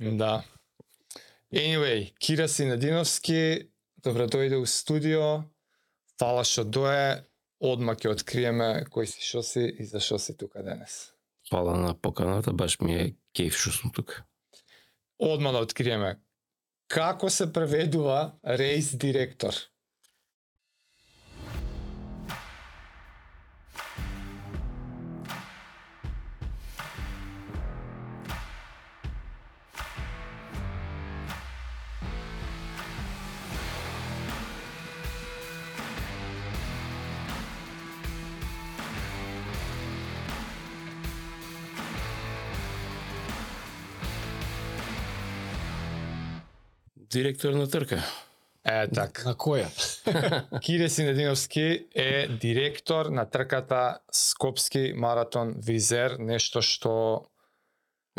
Да. Anyway, Кира Синадиновски, добро дојде у студио. Фала што дое. Одма ќе откриеме кој си шо си и за шо си тука денес. Фала на поканата, баш ми е кеф што сум тука. Одма да откриеме. Како се преведува рейс директор? Директор на трка. Е, така. На која? Кире Синединовски е директор на трката Скопски маратон Визер, нешто што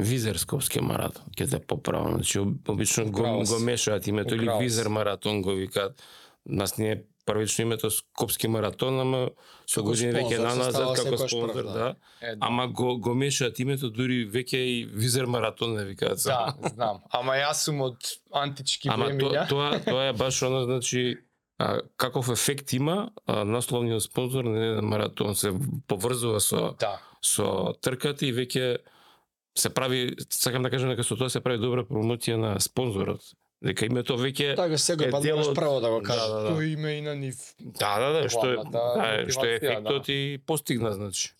Визер Скопски маратон, ќе те поправам. Значи, об- обично го, го мешаат името или. Визер маратон го викаат. Нас не е првично името Скопски маратон, ама со години веќе наназад става како спонзор, да. да. е Ама го, го мешаат името, дури веќе и Визер маратон не викаат. Да, знам. Ама јас сум од антички Ама то, времиња. тоа тоа е баш оно значи а, каков ефект има а, насловниот спонзор на еден маратон се поврзува со Да. со трката и веќе се прави сакам да кажам дека со тоа се прави добра промоција на спонзорот. Дека името веќе Така секој Е, пат дел имаш од- право да го да, кажеш. да, да. Тој има и на нив. Да, да, да, што е, да, што е мотивација, ефектот и постигна, значи.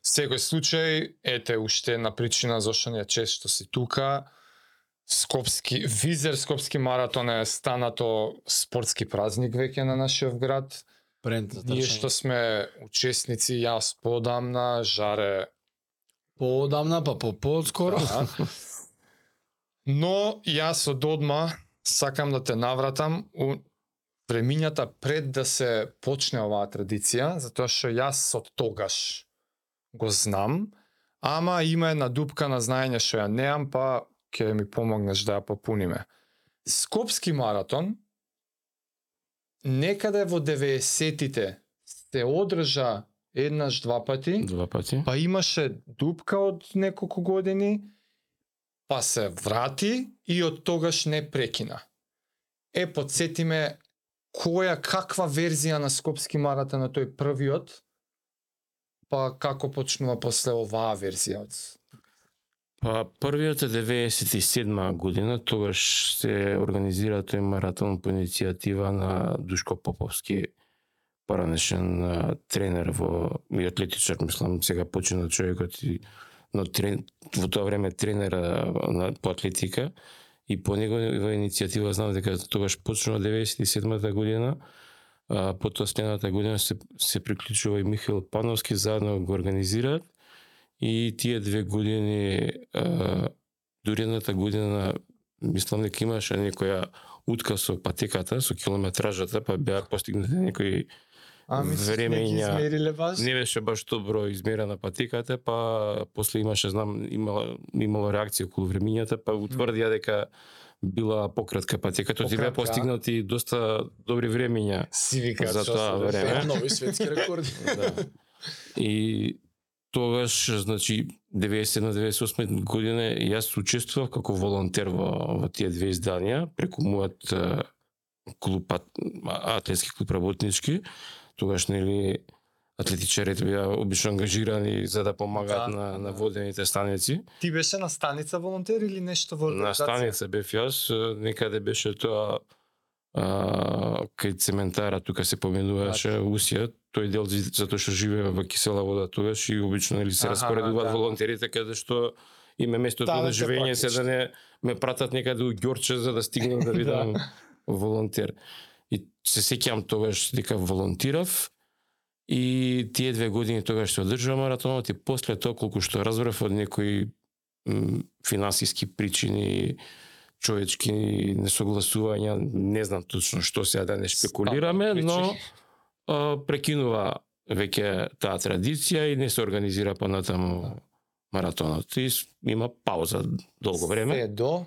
Секој случај, ете уште една причина зашто ние често си тука. Скопски Визер Скопски маратон е станато спортски празник веќе на нашиот град. Бренд за Ние што сме учесници, јас подамна, Жаре Поодамна, па по поодскоро. Да. Но јас од одма сакам да те навратам у времињата пред да се почне оваа традиција, затоа што јас од тогаш го знам, ама има една дупка на знаење што ја неам, па ќе ми помогнеш да ја попуниме. Скопски маратон некаде во 90-тите се одржа еднаш два пати. Два пати. Па имаше дупка од неколку години, па се врати и од тогаш не прекина. Е, подсети ме, која, каква верзија на Скопски маратон на тој првиот, па како почнува после оваа верзија од... Па првиот е 97 година, тогаш се организира тој маратон по иницијатива на Душко Поповски, поранешен тренер во и атлетичар, мислам, сега почина човекот и но трен, во тоа време тренер на по атлетика и по негова иницијатива знам дека тогаш почнува 97 година, а, потоа следната година се, се приклучува и Михаил Пановски, заедно го организираат. И тие две години а, дури едната година мислам дека имаше некоја утка со патеката, со километражата, па беа постигнати некои А, мислиш, Времења- измериле баш? не беше баш добро измерена патеката, па после имаше знам имало имало реакција околу времињата, па утврдија дека била пократка патеката, ти беа постигнати доста добри времења Си за тоа време. Нови светски рекорди. да. И тогаш, значи, 97-98 година јас учествував како волонтер во, во тие две изданија, преку мојот клуб, ат- атлетски клуб работнички, тогаш, нели, атлетичарите беа обично ангажирани за да помагаат Да, на, на да. водените станици. Ти беше на станица волонтер или нешто во На станица бев јас, некаде беше тоа а, кај цементара, тука се поменуваше Усија, тој дел затоа што живее во кисела вода тогаш и обично нели се распоредуваат да. волонтерите каде што име местото Да, на да живење се да не ме пратат некаде у Ѓорче за да стигнам да видам волонтер. Се сеќавам тогаш дека волонтирав и тие две години тогаш се одржува маратонот и после тоа колку што разбрав од некои финансиски причини, човечки несогласувања, не знам точно што сега да не шпекулираме, Стапни но а, прекинува веќе таа традиција и не се организира понатаму маратонот. И има пауза долго време. Се до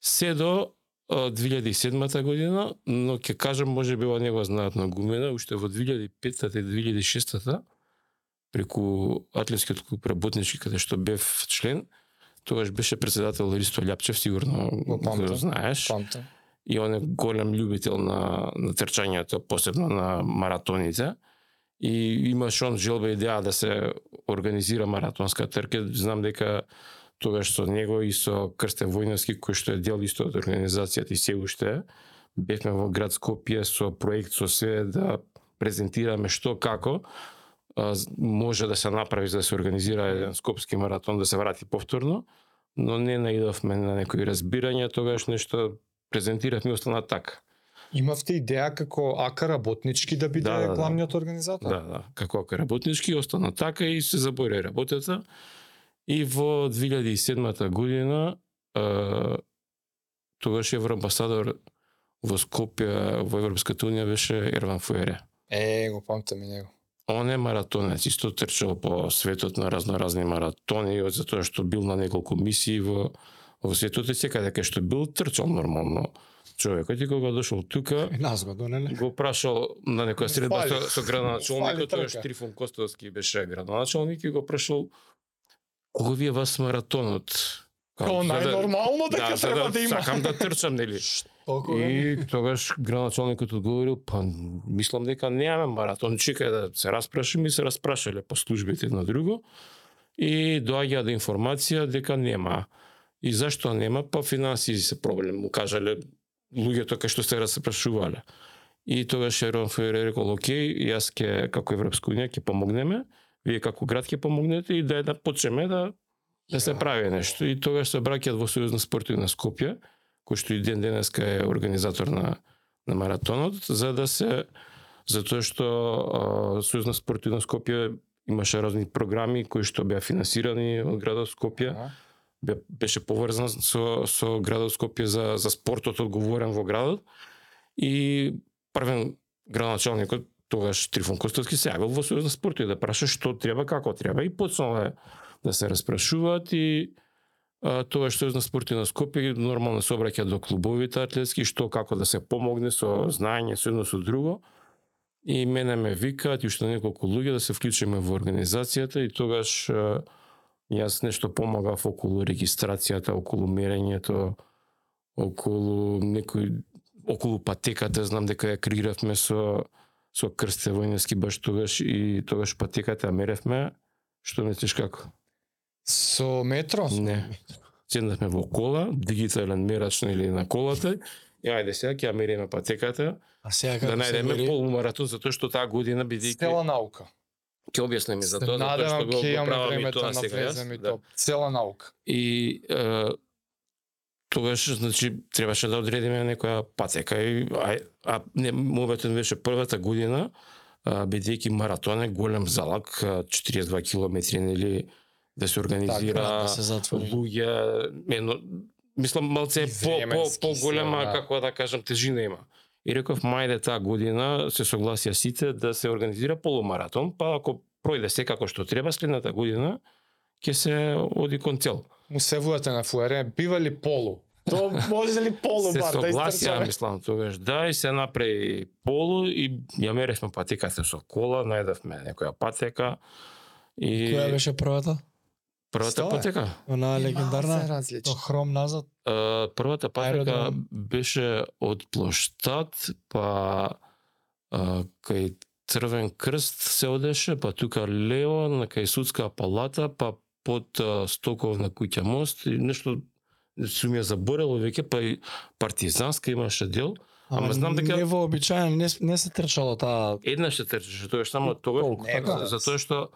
Се до 2007 година, но ќе кажам може би ова не го знаат на гумена, уште во 2005 и 2006 преку атлетскиот клуб работнички каде што бев член, тогаш беше председател Ристо Љапчев, сигурно Го знаеш. Памтам. И он е голем љубител на, на трчањето, посебно на маратоните. И имаш он желба идеја да се организира маратонска трка. Знам дека тогаш со него и со Крстен Војновски, кој што е дел исто од организацијата и се уште, бевме во град Скопје со проект со се да презентираме што како може да се направи за да се организира еден скопски маратон да се врати повторно, но не наидовме на некои разбирања, тогаш нешто презентиравме и остана така. Имавте идеја како АКА работнички да биде Да, да, да. главниот организатор? Да, да, како ако работнички остана така и се забори работата. И во 2007 година тогаш евроамбасадор во Скопје во Европската унија беше Ерван Фуере. Е, го памтам и него. Он е маратонец, исто трчал по светот на разноразни маратони, од затоа што бил на неколку мисии во, во светот и секаде кај што бил трчал нормално. Човекот и кога дошол тука, И нас го донеле. го прашал на некоја средба со, со градоначалникот, трка. Трифон Костовски беше градоначалник и го прашал кога ви е вас маратонот? Као да- најнормално дека да, треба да, да има. сакам да трчам, нели? И тогаш градоначалникот одговорил, па мислам дека немаме маратон, чекај да се распрашаме и се распрашале по службите едно друго. И доаѓа до информација дека нема. И зашто нема? Па финансии се проблем, му кажале луѓето кај што се распрашувале. И тогаш Ерон Фуере рекол, окей, јас ќе, како Европска унија, ќе помогнеме, вие како град ќе помогнете и да, да почнеме да, да се прави нешто. И тогаш се браќаат во Сојуз на на Скопје, кој што и ден денеска е организатор на, на маратонот, за да се, затоа што Сојуз на на Скопје имаше разни програми кои што беа финансирани од градот Скопје, бе- беше поврзан со, со градот Скопје за, за спортот одговорен во градот. И првен градоначалникот тогаш Трифон Костовски се јавил во Сојуз на спортот да праша што треба, како треба. И почнале да се распрашуваат и а, тоа што е на спорти на Скопје нормално се обраќа до клубовите атлетски што како да се помогне со знаење со едно со друго. И мене ме викаат и уште неколку луѓе да се вклучиме во организацијата и тогаш а, јас нешто помагав околу регистрацијата, околу мерењето, околу некој околу патеката, знам дека ја креиравме со со Крсте Војнески баш тогаш и тогаш патеката меревме, што мислиш како? Со метро? Не. Седнавме во кола, дигитален мерач или на колата, и ајде сега ќе ја мериме патеката, А сега да како се најдеме мери? полумаратон, затоа што таа година бидејќи Цела наука. ќе објаснеме за тоа, затоа што го, го правам и време тоа да сега јас. да. Цела наука. И е, тогаш значи требаше да одредиме некоја патека и а, а не мовето беше првата година бидејќи маратон е голем залак а, 42 километри нели да се организира Така, да се затвори. луѓе едно мислам малце по по поголема се, да. како да кажам тежина има. И реков мајде таа година се согласија сите да се организира полумаратон, па ако пројде секако што треба следната година ќе се оди кон цел. Му се вуете на фуере, бива ли полу? То може ли полу се бар да согласија, истрчаме? мислам, тогаш да, и се направи полу и ја меревме патеката со кола, најдавме некоја патека и Која беше првата? првата Стоја. патека. Она се легендарна? Со хром назад? А, првата патека Аеродром. беше од плоштад, па а, кај Црвен крст се одеше, па тука лево на кај судска палата, па под Стоковна куќа мост и нешто сум ја заборел веќе, па и партизанска имаше дел. Ама знам дека- Не вообичаен, не, не се трчало таа... Еднаш се трчаше, тогаш само тогаш, така. затоа што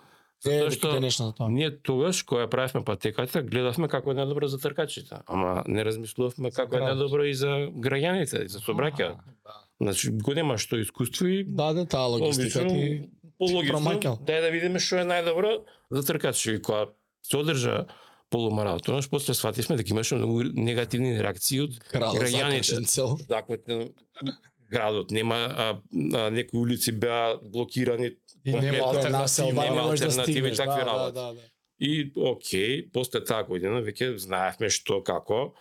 затоа што денешната тоа. ние тогаш кога ја правевме патеката, гледавме како е најдобро за тркачите, ама не размислувавме како е најдобро и за граѓаните, и за собраќа. Значи го немаш тоа искуство и Даде таа логистика ти... пологично, дај да видиме што е најдобро за тркачи. И кога се одржа полумаратонаш, после свативме дека имаше многу негативни реакции од граѓаните. Дакle, градот нема а, а, некои улици беа блокирани И нема не нема да алтернативи и стигнеш. такви Да, да, работи. да, да. И окей, после таа година веќе знаевме што како.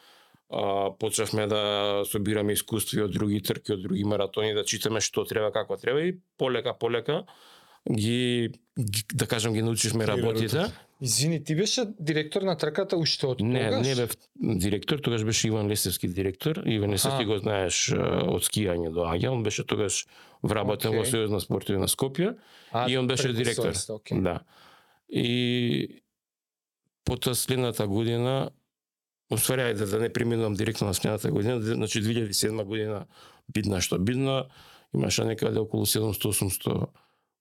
А, почнавме да собираме искуство и од други трки, од други маратони, да читаме што треба, како треба и полека полека ги, ги да кажам ги научивме работите Извини, ти беше директор на трката уште од Не, тогаш? не бев директор, тогаш беше Иван Лесевски директор. Иван Лесевски Аха. го знаеш од скијање доаѓа, он беше тогаш вработен во Окей. Сојуз на спортови на Скопје А, и он беше директор. Сојст, окей. Да. И потоа следната година Уствари, ајде да не преминувам директно на следната година, значи 2007 година бидна што бидна, имаше некаде околу 700-800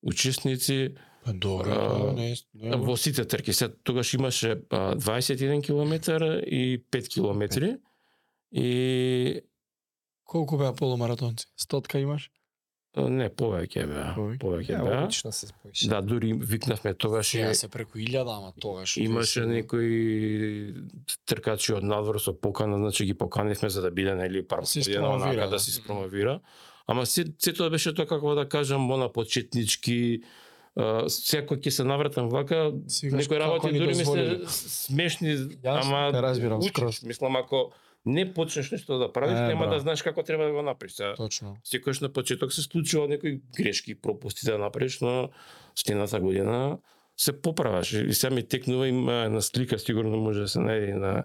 учесници Па добро, А, тоа не е. не е во сите трки. Се тогаш имаше а, 21 километар и 5 километри и Колку беа полумаратонци? Стотка имаш? не повеќе беа, Повеќе? беа. обично се споише. Да, дури викнавме тогаш Сега се преку илјада, ама тогаш. Имаше некои тркачи од надвор со покана, значи ги поканивме за да биде нели пар се година спромовира, онака да. да се спромовира. Ама се сето беше тоа како да кажам она почетнички а, секој ќе се навратам вака некои работи дури ми се смешни, ама те разбирам учиш. скроз. Мислам ако не почнеш нешто да правиш, Е, нема браво. да знаеш како треба да го направиш. Сега, Точно. секојаш на почеток се случува некои грешки, пропусти да направиш, но следната година се поправаш. И сега ми текнува има една слика, сигурно може да се најде на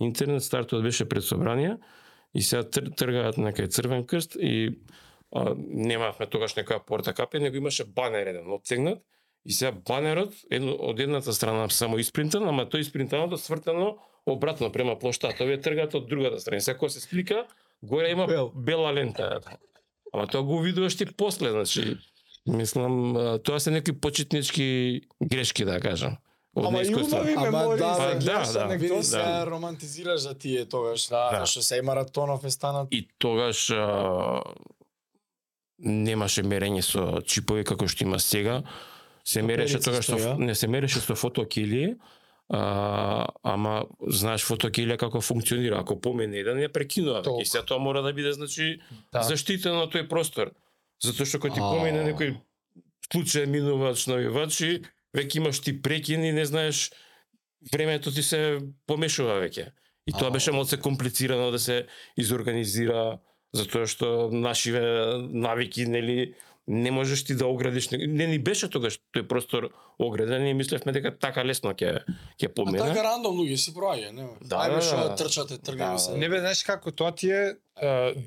интернет, стартот беше пред собрание и сега тр, тргаат некај црвен крст и а, немавме тогаш некоја порта капе, него имаше банер еден оттегнат и сега банерот едно, од едната страна само испринтан, ама тој испринтаното свртано обратно према плоштата, овие тргаат од другата страна. И Сега кога се слика, горе има Бел. бела лента. Ама тоа го видуваш ти после, значи мислам тоа се некои почетнички грешки да кажам. Од Ама и убави Ама мемории да, за да, да, анекдоти. Види се да. романтизираш за тие тогаш, Да. да. Зашто се и маратонов е станат. И тогаш а, немаше мерење со чипови како што има сега. Се мереше тогаш со стоја. не се мереше со фотокили, а, ама знаеш фотокилија како функционира, ако помине еден ја прекинува Толку. и се тоа мора да биде значи Да. заштитено на тој простор. Затоа што кога ти помине некој случај минувач навивач и веќе имаш ти прекин и не знаеш времето ти се помешува веќе. И тоа беше малку комплицирано да се изорганизира затоа што нашиве навики нели не можеш ти да оградиш не, не ни беше тогаш тој простор ограден и мислевме дека така лесно ќе ќе А помине. така рандом луѓе си проаѓа, нема. Да, Ајде да, што да. трчате, тргаме Да, се. Не бе, знаеш како, тоа ти е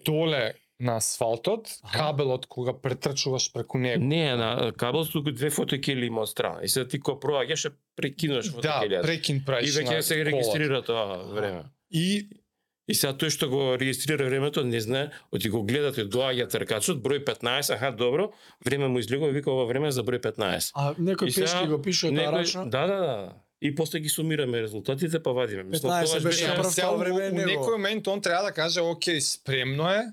доле на асфалтот, кабелот кога претрчуваш преку него. Не, на кабел туку две фотокели има од страна. И сега ти кога проаѓаш прекинуваш Да, фотокелијата. прекин и правиш веќе се регистрира тоа време. И И сега тој што го регистрира времето не знае, оти го гледа тој доаѓа тркачот број 15, аха добро, време му излегува и вика ова време е за број 15. А некој сега пешки го пише тоа Некој- рачно. Да, да, да. И после ги сумираме резултатите па вадиме. 15 тогаш беше прв сега, тоа време у, у него. некој момент он треба да каже, окей, спремно е,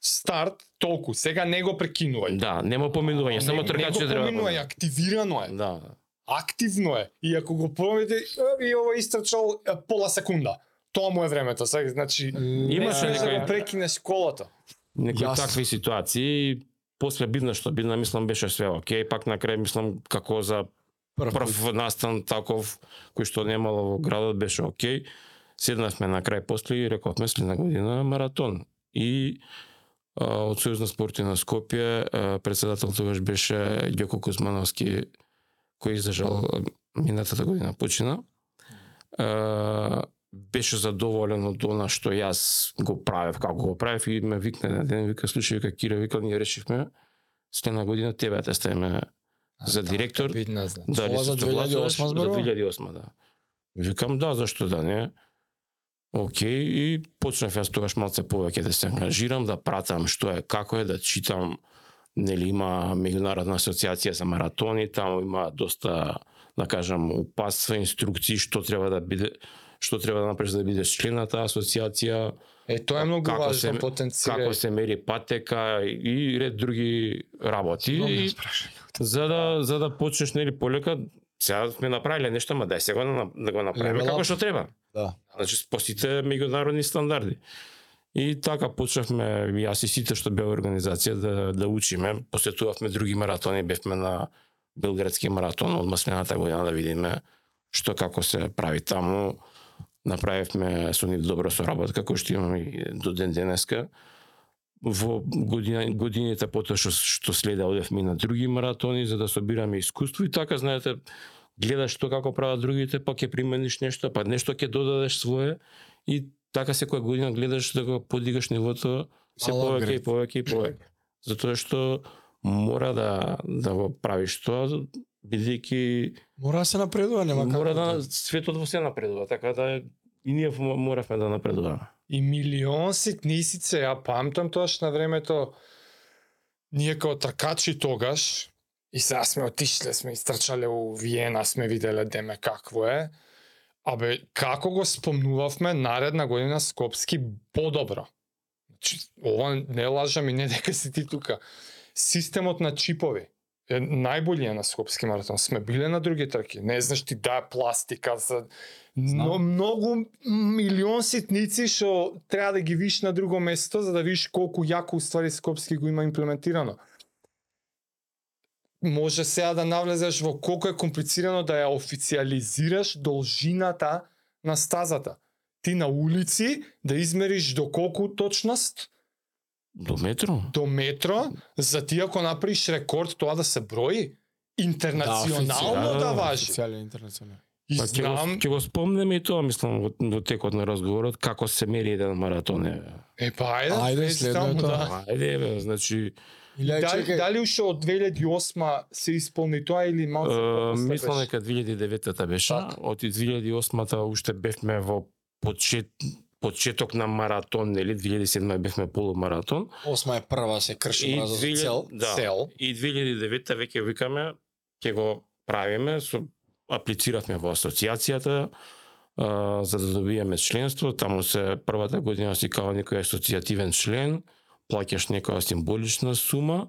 старт, толку, сега не го прекинувај. Да, нема поминување, само Не- тркачот не го треба. поминувај, активирано е. Да. Активно е. И ако го пробите, и ово истрчал е, пола секунда. Тоа му е времето, сега, значи, Имаше да некој- го прекинеш колата. некои такви ситуации и после бидна што бидна мислам беше све окей, пак на крај мислам како за Прв, прв настан таков кој што немало во градот беше окей. Седнавме на крај после и рековме следна година маратон. И а, од Сојуз на спорти на Скопје а, председател тогаш беше Ѓоко Кузмановски кој за жал минатата година почина. А, беше задоволен од она што јас го правев, како го правев и ме викна на ден, вика, слушај, вика, Кире, вика, ние решивме следна година тебе да те ставиме за директор. Видно, значи. Дали Ова за согласуваш? 2008 За зборува? 2008, да. Викам, да, зашто да не? Океј, и почнав јас тогаш малце повеќе да се ангажирам, да пратам што е, како е, да читам, нели има меѓународна асоциација за маратони, таму има доста, да кажам, упатства, инструкции што треба да биде што треба да направиш за да бидеш член на таа асоциација, Е, тоа е многу Како важно, се- потенцира. како се мери патека и ред други работи. И, за да за да почнеш нели полека сега сме направиле нешто, ма дај сега да, да го направиме како што треба. Да. Значи по сите меѓународни стандарди. И така почнавме јас и сите што беа организација да да учиме, посетувавме други маратони, бевме на Белградски маратон од маслената година да видиме што како се прави таму. Направивме со нив добро соработка кој што имаме до ден денеска. Во година, годините потоа што, што следа одевме на други маратони за да собираме искуство и така знаете гледаш што како прават другите, па ќе примениш нешто, па нешто ќе додадеш свое и така секоја година гледаш да го подигаш нивото се повеќе и повеќе и повеќе. Затоа што мора да да го правиш тоа бидејќи Мора да се напредува, нема мора како. да светот во се напредува, така да и ние мо- моравме да напредуваме. И милион ситнисице, ја памтам тоаш на времето, ние као тркачи тогаш, и сега сме отишле, сме истрчале у Виена, сме виделе деме какво е, Абе, како го спомнувавме наредна година Скопски подобро. Значи, ова не лажам и не дека си ти тука. Системот на чипови е најболиот на Скопски маратон. Сме биле на други трки. Не знаеш ти да пластика за но, многу милион ситници што треба да ги виш на друго место за да видиш колку јако уствари Скопски го има имплементирано. Може сега да навлезеш во колку е комплицирано да ја официализираш должината на стазата. Ти на улици да измериш до колку точност До метро? до метро, за ти ако направиш рекорд тоа да се брои интернационално да, да, да, важи. Официјален интернационален. И Па ќе го, знам, ќе го спомнеме и тоа, мислам, во, во текот на разговорот, како се мери еден маратон. Е. е па ајде, Ајде, ајде следното. да. Ајде, бе, значи, Илјај Дали, чекај, дали уште од 2008 се исполни тоа или малку после мислам дека 2009-та беше, од 2008-та уште бевме во почет почеток на маратон, нели 2007 бевме полумаратон. осма е прва се крши за 2000 цел. да, Цел. И 2009 веќе викаме ќе го правиме, со аплициравме во асоциацијата а, за да добиеме членство, таму се првата година си као некој асоцијативен член, плаќаш некоја символична сума,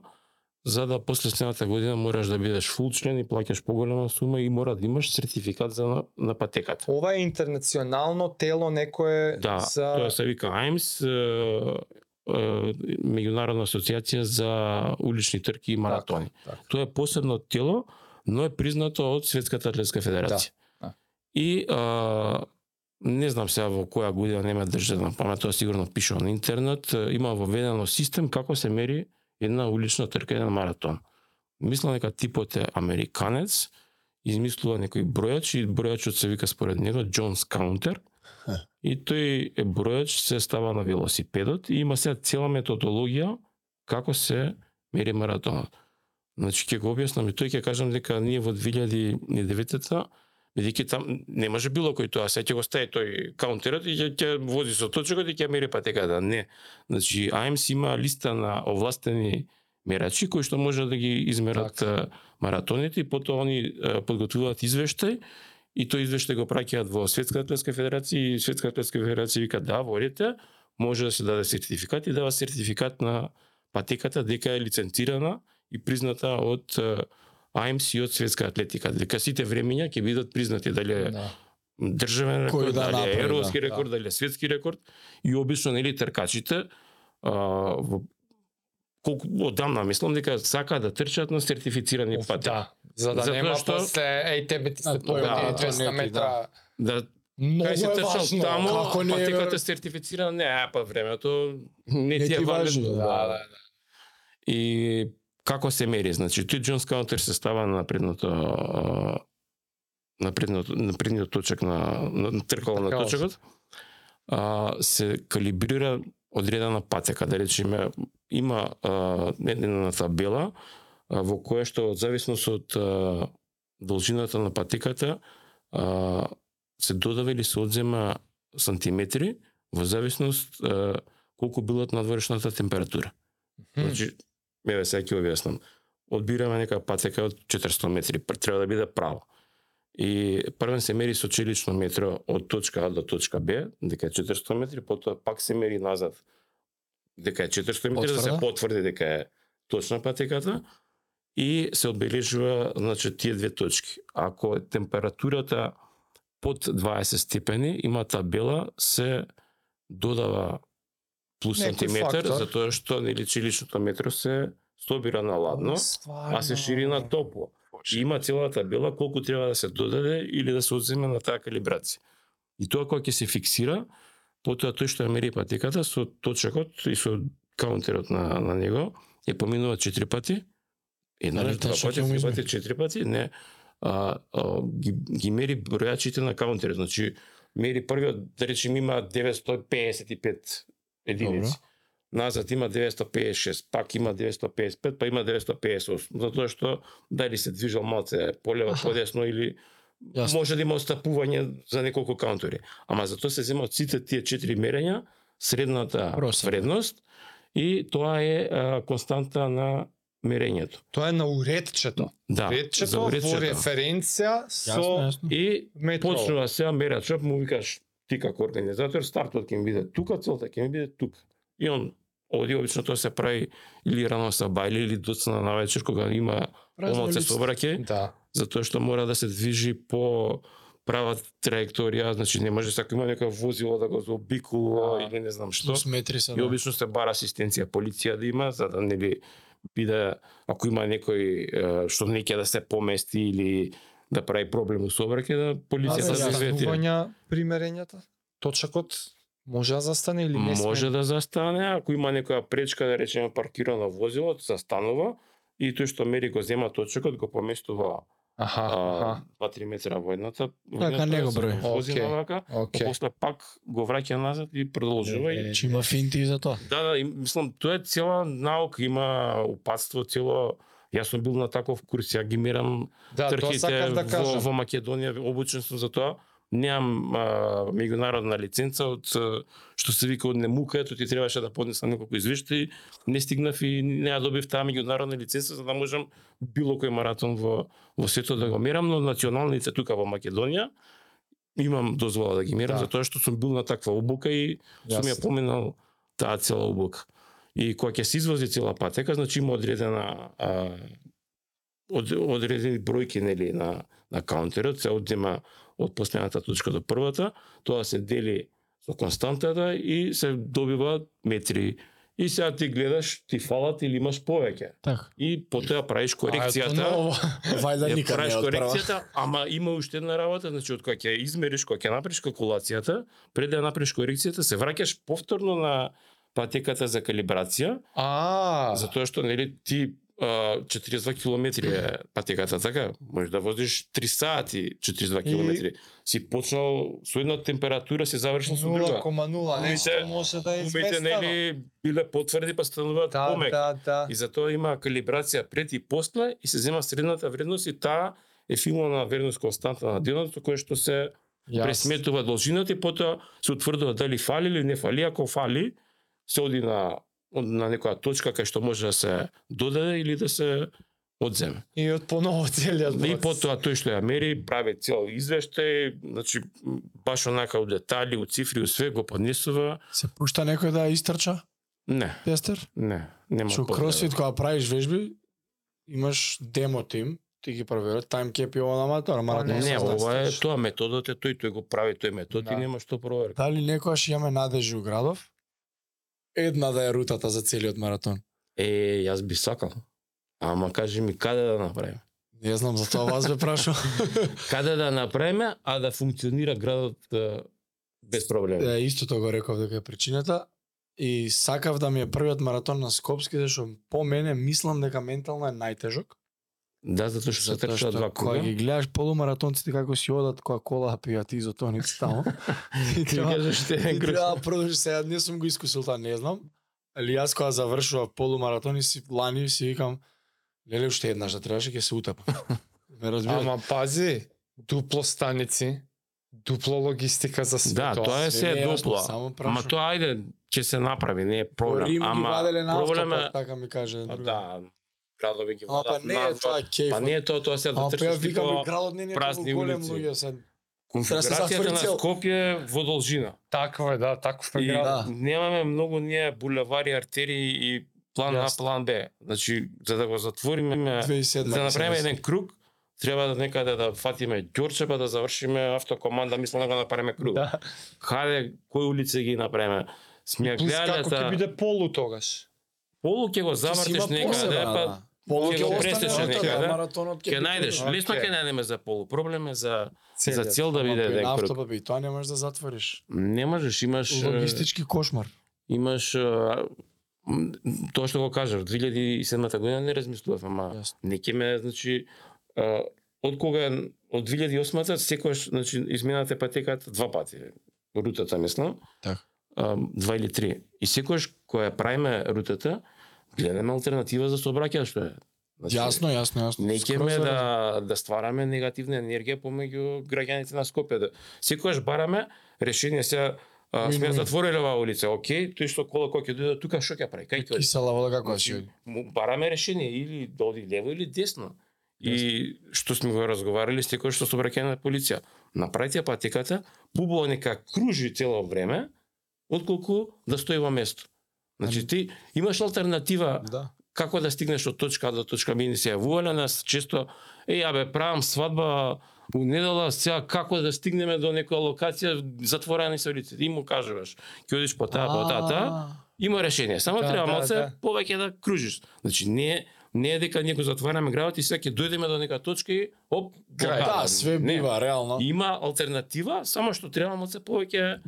за да после следната година мораш да бидеш фул член и плаќаш поголема сума и мора да имаш сертификат за на, на патеката. Ова е интернационално тело некое Да, за тоа се вика е, е, меѓународна асоциација за улични трки и маратони. така. Тоа е посебно тело, но е признато од Светската атлетска федерација. да. И а, не знам сега во која година нема држа на памет, тоа сигурно пише на интернет, има воведено систем како се мери една улична трка, еден маратон. Мислам дека типот е американец, измислува некој бројач и бројачот се вика според него Джонс Каунтер. И тој е бројач се става на велосипедот и има сега цела методологија како се мери маратонот. Значи ќе го објаснам и тој ќе кажам дека ние во 2009-та бидејќи там не може било кој тоа, сега ќе го стави тој каунтерот и ќе, ќе вози со точкот и ќе мери патеката. Не. Значи АМС има листа на овластени мерачи кои што може да ги измерат а, маратоните и потоа они подготвуваат извештај и тој извештај го праќаат во Светската атлетска федерација и Светската атлетска федерација вика да, водите, може да се даде сертификат и дава сертификат на патеката дека е лиценцирана и призната од е, и од светска атлетика, дека сите времиња ќе бидат признати дали е да. државен рекорд, да дали е европски да. рекорд, дали е светски рекорд и обично нели тркачите а, во колку одамна мислам дека сакаат да трчат на сертифицирани Оф, патеки. да. За да Затоа нема што- после еј тебе ти се погоди е 200 неки, метра. Да Многу кај е се трчал важно. таму, како не е- патеката сертифицирана, не, а па времето не, Не ти е важно, Да, да. да, да. И како се мери? Значи, тој Джонс Каунтер се става на предното на предното на предниот точак на, на, на тркало на Тркало. точакот. А, се калибрира одредена патека, да речеме има а, една табела а, во која што од зависност од а, должината на патеката а, се додава или се одзема сантиметри во зависност а, колку билат надворешната температура. Мгм. Значи, еве сега ќе објаснам. Одбираме нека патека од 400 метри, треба да биде право. И првен се мери со челично метро од точка А до точка Б, дека е 400 метри, потоа пак се мери назад дека е 400 метри, да се Потврда? потврди дека е точна патеката и се одбележува значи тие две точки. Ако е температурата под 20 степени, има табела се додава плюс Некој сантиметар, фактор. затоа што нели челичното метро се собира на ладно, а се шири на топло. И има цела табела колку треба да се додаде или да се одземе на таа калибрација. И тоа кога ќе се фиксира, потоа тој што ја мери патеката со точакот и со каунтерот на, на него, ја поминува четири пати, една, Дали два пати, три пати, четири пати, не, а, а, ги, ги мери бројачите на каунтери. Значи, мери првиот, да речем, има 955 единици. Добро. Назад има 956, пак има 955, па има 958. Затоа што дали се движал малце полево, подесно или Јасно. може да има отстапување за неколку каунтери. Ама затоа се земат сите тие четири мерења, средната Просек. вредност и тоа е а, константа на мерењето. Тоа е на уредчето. Да, Уредчето за во уредчето. референција со Јасно, јасно. И метро. почнува сега мерат шоп, му викаш ти како организатор, стартот ќе ми биде тука, целта ќе ми биде тука. И он оди обично тоа се прави или рано са бајли или доцна на вечер кога има омалце собраке, Да. затоа што мора да се движи по права траекторија, значи не може сако има нека возило да го заобиколува А. или не знам што. Плюс метри се. И да. обично се бара асистенција полиција да има за да не би биде ако има некој што не ќе да се помести или да прави проблем у сообраќај да А, полицијата да, се. Застанувања примерењата? Точакот може да застане или не сме? Може да застане, ако има некоја пречка, да речеме паркирано возило, застанува и тој што мери го зема точокот, го поместува Аха, аха. 2-3 метра во едната. во Така, не го се брои. Вози Окей. навака, па Окей. после пак го враќа назад и продолжува. и... Че има финти за тоа. Да, да, и мислам, тоа е цела наука, има упатство, цело... Јас сум бил на таков курс, ја ги мерам Да, сакав да во, во Македонија, обучен сум за тоа. Немам а, меѓународна лиценца од што се вика од немука, ето ти требаше да поднесам неколку извештаи, не стигнав и не ја добив таа меѓународна лиценца за да можам било кој маратон во во светот да го мерам, но националните тука во Македонија имам дозвола да ги мерам Да. затоа што сум бил на таква обука и сум ја поминал таа цела обука. И кога ќе се извози цела патека, значи има одредена а, од, одредени бројки нели на на каунтерот, се одзема од последната точка до првата, тоа се дели со константата и се добива метри. И сега ти гледаш, ти фалат или имаш повеќе. Така. И потоа правиш корекцијата. Вајда никад правиш корекцијата, ама има уште една работа, значи од кога ќе измериш, кога ќе направиш калкулацијата, пред да направиш корекцијата, се враќаш повторно на патеката за калибрација, А, затоа што нели ти а, 42 километри е патеката, така? Можеш да возиш 3 сати 42 И- километри. Си почнал со една температура, си завршил со друга. 0,0, нешто може да е Умите нели биле потврди па стануваат Да, помек. да, да. И затоа има калибрација пред и после и се зема средната вредност и таа е филмна вредност константа на делото кој што се Јас. пресметува должината и потоа се утврдува дали фали или не фали. Ако фали, се оди на на некоја точка кај што може да се додаде или да се одземе. И од поново целиот И процес. потоа тој што ја мери, прави цел извештај, значи баш онака у детали, у цифри, у све го поднесува. Се пушта некој да истрча Не, тестер? не, нема Што кросфит кога правиш вежби, имаш демо тим, ти ги проверат тайм кеп и ова на аматор, маратон не, се Не, ова е тоа методот е тој, тој го прави тој метод Да. и нема што проверка. Дали некојаш имаме надежи у градов? Една да е рутата за целиот маратон. Е, јас би сакал. Ама кажи ми каде да направиме? Не знам, за тоа вас бе прашувам. Каде да направиме, а да функционира градот без проблем. Е, истото го реков дека е причината. И сакав да ми е првиот маратон на Скопски, зашто по мене мислам дека ментално е најтежок. Да, затоа што се што два кога круга. ги гледаш полумаратонците како си одат која кола пијат изотоници таму. и Ти кажеш те и треба да продолжи сега, не сум го искусил тоа, не знам. Али јас кога завршував полумаратони си лани си викам леле уште еднаш да требаше ќе се утапам. Ме разбираш? Ама пази, дупло станици, дупло логистика за све Да, тоа е Се се не е јасно, дупло. Ама тоа ајде, ќе се направи, не е По проблем. Ги Ама ваделе на проблем е така ми каже. А, друга. да, градови ги Ама па не е тоа кејф. Па не е тоа, тоа се да па ја трчаш викам, градот не е празни голем улици. луѓе се. конфигурацијата на. Скопје во должина. Такво е, да, таков е И град. да. немаме многу ние булевари, артерии и план А, план Б. Значи, за да го затвориме, 2007 за да направиме еден круг, треба да некаде да фатиме Ѓорче, па да завршиме автокоманда, мислам да го направиме круг. Да. Хаде, кои улици ги направиме? Сме ја Плюс како ќе биде полу тогаш. полу ќе го завртиш некаде, па да. Полу ќе пресече некаде. а маратонот ќе најдеш, лесно ќе најдеме за полу. Проблем е за за Целиот. цел да биде еден круг. автопат би тоа не можеш да затвориш. Не можеш, имаш Логистички кошмар. имаш тоа што го кажав, 2007 година не размислував, ама Јасно. не ќе ме, значи, од кога од 2008 секогаш значи изменате патеката два пати. Рутата мислам. Така. А, два или три. И секогаш кога правиме рутата, гледаме алтернатива за сообраќај што е. Значи, Јасно, јасно, јасно. Не ја да да ствараме негативна енергија помеѓу граѓаните на Скопје. Да, секогаш бараме решение се а, сме Win-win. затвориле оваа улица. Океј, тој што кола кој ќе дојде тука што ќе прави? Кај ќе? Кисела вода како Значи, ќе бараме решение или да оди лево или десно. И што сме го разговарали секој што со на полиција. Направите патеката, пубово нека кружи цело време, отколку да стои во место. Значи ти имаш алтернатива Да. како да стигнеш од точка А до точка Б, ни се јавувале нас често, еј, абе, правам свадба у недела, сега како да стигнеме до некоја локација, затворени се улиците. И му кажуваш, ќе одиш по таа, по таа, таа, има решение. Само Да, треба да, малце да. повеќе да кружиш. Значи не не е дека ние го затвараме градот и сега ќе дојдеме до нека точка и оп, Крај. Да, све Не. бива, реално. Има алтернатива, само што треба малце повеќе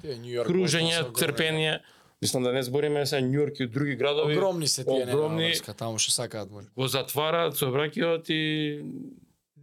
кружење, трпение. Мислам да не збориме се Њујорк и други градови. Огромни се тие огромни. огромни таму што сакаат може. го затвараат сообраќајот и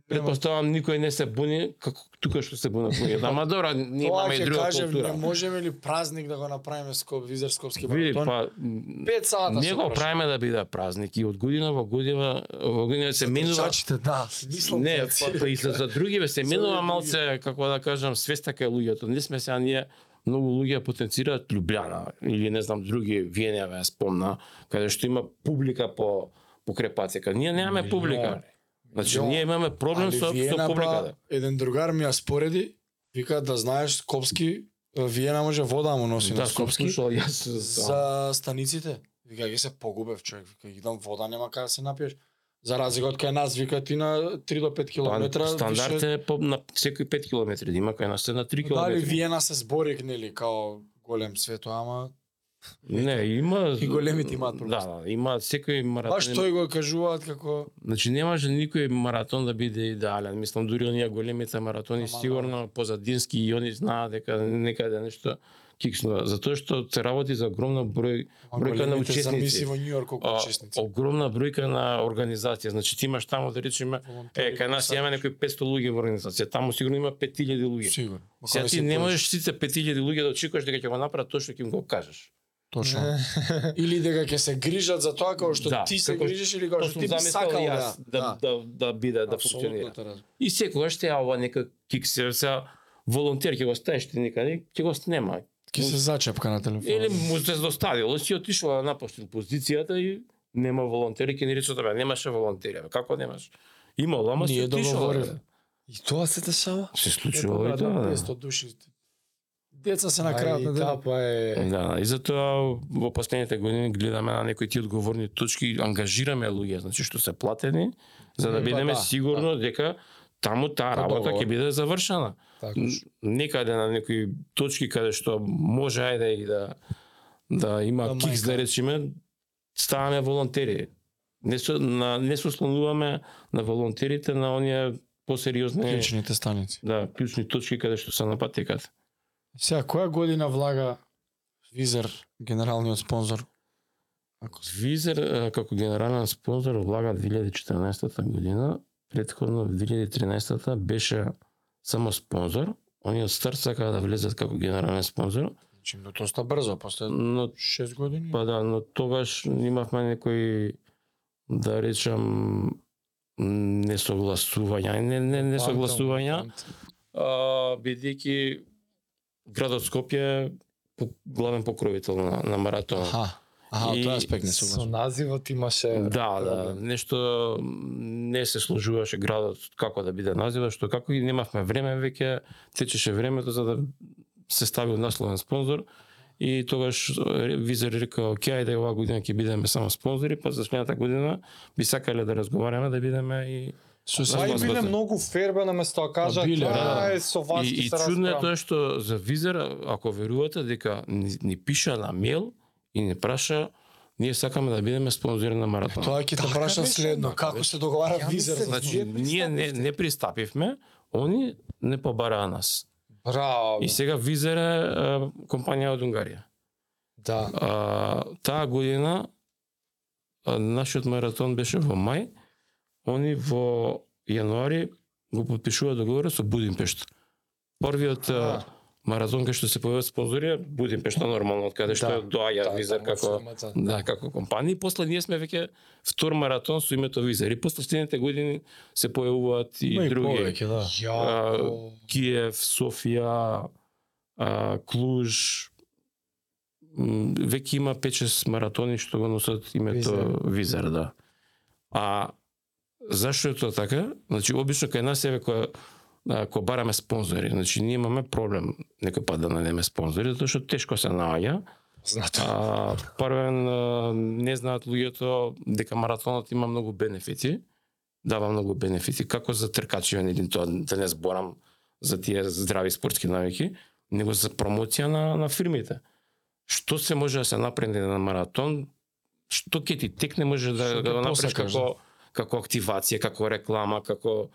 предпоставам никој не се буни како тука што се бунат луѓето. Ама добро, ние имаме и друга кажем, не култура. можеме ли празник да го направиме Скоп Визер Скопски Види, маратон? па 5 сата ние се го правиме да биде празник и од година во година во година се менува Трчачите, да. Мислам, Не, па, па и за, за другиве се други. малце, како да кажам, свеста кај луѓето. Не сме сега ние многу луѓе потенцираат Лјубљана или не знам други Виенева спомна, каде што има публика по по крепацека. Ние немаме публика. Значи ние имаме проблем со со публиката. Еден другар ми ја спореди, вика да знаеш Скопски, Виена може вода да му носи Да, на Скопски слушал јас за станиците. Вика ќе се погубев човек, вика идам вода нема каде да се напиеш. За разлика од кај нас, вика ти на 3 до 5 километра. Па, стандард више- е по, на секои 5 километри, да има кај нас е на 3 Дали километри. Виена се збори нели као голем свето, ама Не, има И големите имаат Да, проблем. да, има секој маратон. баш тој го кажуваат како Значи не може никој маратон да биде идеален. Мислам дури оние големите маратони Ама, сигурно позадински и они знаат дека некаде нешто кикснува. Затоа што се работи за огромна број бројка на учесници. во Њујорк колку А, учесници. огромна бројка на организација. Значи ти имаш таму да речеме, е, кај нас имаме некои 500 луѓе во организација, таму сигурно има 5000 луѓе. Сигурно. Сега ти не можеш сите 5000 луѓе да очекуваш дека ќе го направат тоа што ќе им го кажеш. Точно. или дека ќе се грижат за тоа како што Да, ти се како грижиш или како што ти би сакал да. јас да, да, да, биде, да Апсолутно функционира. те разбирам. И секогаш те ова нека кик се сега волонтер ќе го ставиш ти некаде, ќе го снема. Ќе се зачепка на телефон. Или му се доставил, си отишла да напуштил позицијата и нема волонтери, ќе ни речат бе, немаше волонтери, како немаш? Имало, ама си отишла. И тоа се дешава? Се Е, случува и тоа. да. 500 души. Деца се на крајот на денот. капа е... Да, и затоа во последните години гледаме на некои ти одговорни точки, ангажираме луѓе, значи што се платени, за да Па бидеме да, сигурно дека таму таа По работа ќе биде завршена. Така. Некаде на некои точки каде што може ајде и да да има Да, кикс да речеме ставаме волонтери. Не со на не се ослонуваме на волонтерите на оние посериозни Клучните станици. да клучни точки каде што се на патеката. Сега која година влага Визер, генералниот спонзор? Ако Визер како генерален спонзор влага 2014 година, предходно 2013 беше само спонзор. Они од старт сакаа да влезат како генерален спонзор, Значи, но доста брзо, после но 6 години. Па да, но тогаш имавме некои да речам несогласувања, не не несогласувања, а, бидејќи градот Скопје главен покровител на, на маратонот. Аха. Аха, од И тој аспект не Со согласувам. називот имаше... Да, да, нешто не се сложуваше градот како да биде назива, што како и немавме време веќе, течеше времето за да се стави насловен спонзор и тогаш Визер река, окей, ајде оваа година ќе бидеме само спонзори, па за следната година би сакале да разговараме да бидеме и Со Па и Разбира се. биле многу фербе на место, кажа, Па биле, тоа да. е со вас и, и се чудно е тоа што за Визер, ако верувате дека ни, ни пиша на мејл и ни праша ние сакаме да бидеме спонзори на маратон. Тоа ќе те Така прашам беше, следно, како се договара Ја Визер? Значи, ние не, не пристапивме, они не побараа нас. Браво. И сега Визер е компанија од Унгарија. Да. А, таа година а, нашиот маратон беше во мај, они во јануари го подпишува договорот со Будимпешта. Првиот а, маратон кај што се појавуваат спонзори е Будимпешта нормално, од каде што Да, доаѓа да, Визер како фирмата. да, како компанија. И после ние сме веќе втор маратон со името Визер. И после следните години се појавуваат и и други. повеќе, да. Јако. Киев, Софија, а, Клуж, веќе има 5-6 маратони што го носат името Визер. Визер, да. А зашто е тоа така? Значи обично кај нас еве која а, кога бараме спонзори, значи ние имаме проблем некој пат да најдеме спонзори затоа што тешко се наоѓа. Знато. А, првен а, не знаат луѓето дека маратонот има многу бенефити, дава многу бенефити, како за тркачиве, нели тоа да не зборам за тие здрави спортски навики, него за промоција на, на фирмите. Што се може да се направи на маратон, што ќе ти текне може да, Што да го направиш како како активација, како реклама, како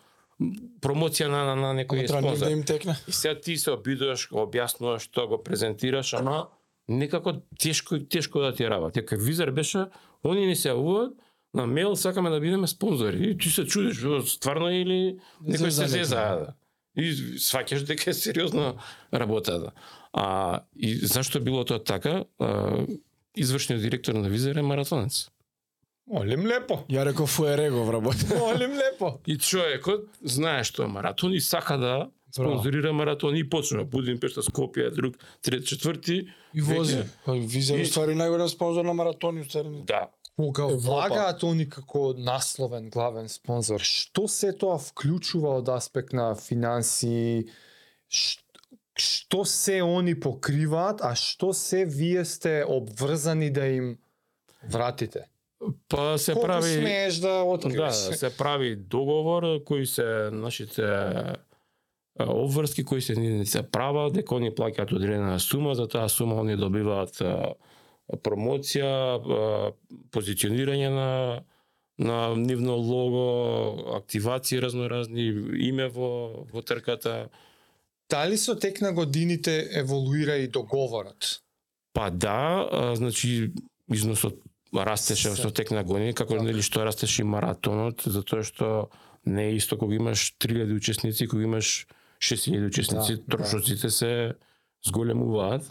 промоција на, на, на некој спонзор. да им текне. И сега ти се обидуваш, го објаснуваш што го презентираш, ама некако тешко тешко да ти е работа. Дека Визер беше, они ни се јавуваат на мејл сакаме да бидеме спонзори. И ти се чудиш, «О, стварно или некој се Зеза. Да. И сваќаш дека е сериозна работа. Да. А и зашто било тоа така? А, извршниот директор на Визер е маратонец. Молим лепо. Ја реков Фуерего вработи. Молим лепо. И човекот знае што е маратон и сака да спонзорира маратон и почна Будимпешта, Скопје, друг, трет, четврти. И вози. Па Визер И- уствари најголем спонзор на маратони, уствари. Да, Кога влагаат они како насловен главен спонзор, што се тоа вклучува од аспект на финанси, ш- што се они покриваат, а што се вие сте обврзани да им вратите? Па се Колку прави смееш да да, откриеш? се прави договор кои се нашите обврски кои се ни се прават дека они плаќаат одредена сума, за таа сума они добиваат промоција, позиционирање на на нивно лого, активации разноразни, име во во трката. Дали со тек на годините еволуира и договорот? Па да, а, значи износот растеше со тек на години, како Така. нели што растеше и маратонот, затоа што не е исто кога имаш 3000 учесници, кога имаш 6000 учесници, Да, да. трошоците се зголемуваат.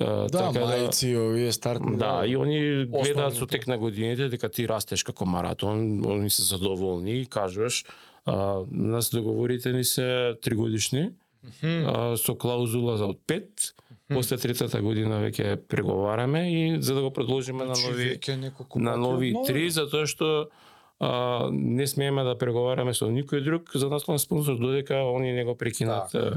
А, Да, мајци, овие стартни. Да, и они гледаат со тек на годините дека ти растеш како маратон, они се задоволни и кажуваш, а, нас договорите ни се тригодишни, а, со клаузула за од 5, после третата година веќе преговараме и за да го продолжиме на Значи, нови на нови три затоа што а, не смееме да преговараме со никој друг за насловен спонзор додека они не го прекинат Да,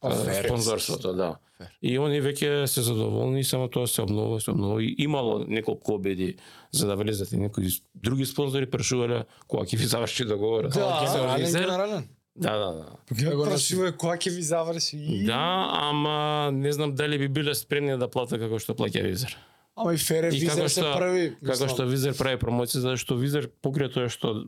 а, да. Спонзорството, да. И они веќе се задоволни, само тоа се обновува, се обновува. И имало неколку обиди за да влезат и некои други спонзори прашувале кога ќе ви заврши договорот. Да, генерален. Да, да, да. Ги го прашува кога ќе ви заврши Да, ама не знам дали би биле спремни да платат како што плаќа Визер. Ама и Фере И Визер како се што- први. Како што Визер прави промоција, зашто Визер покрај тоа што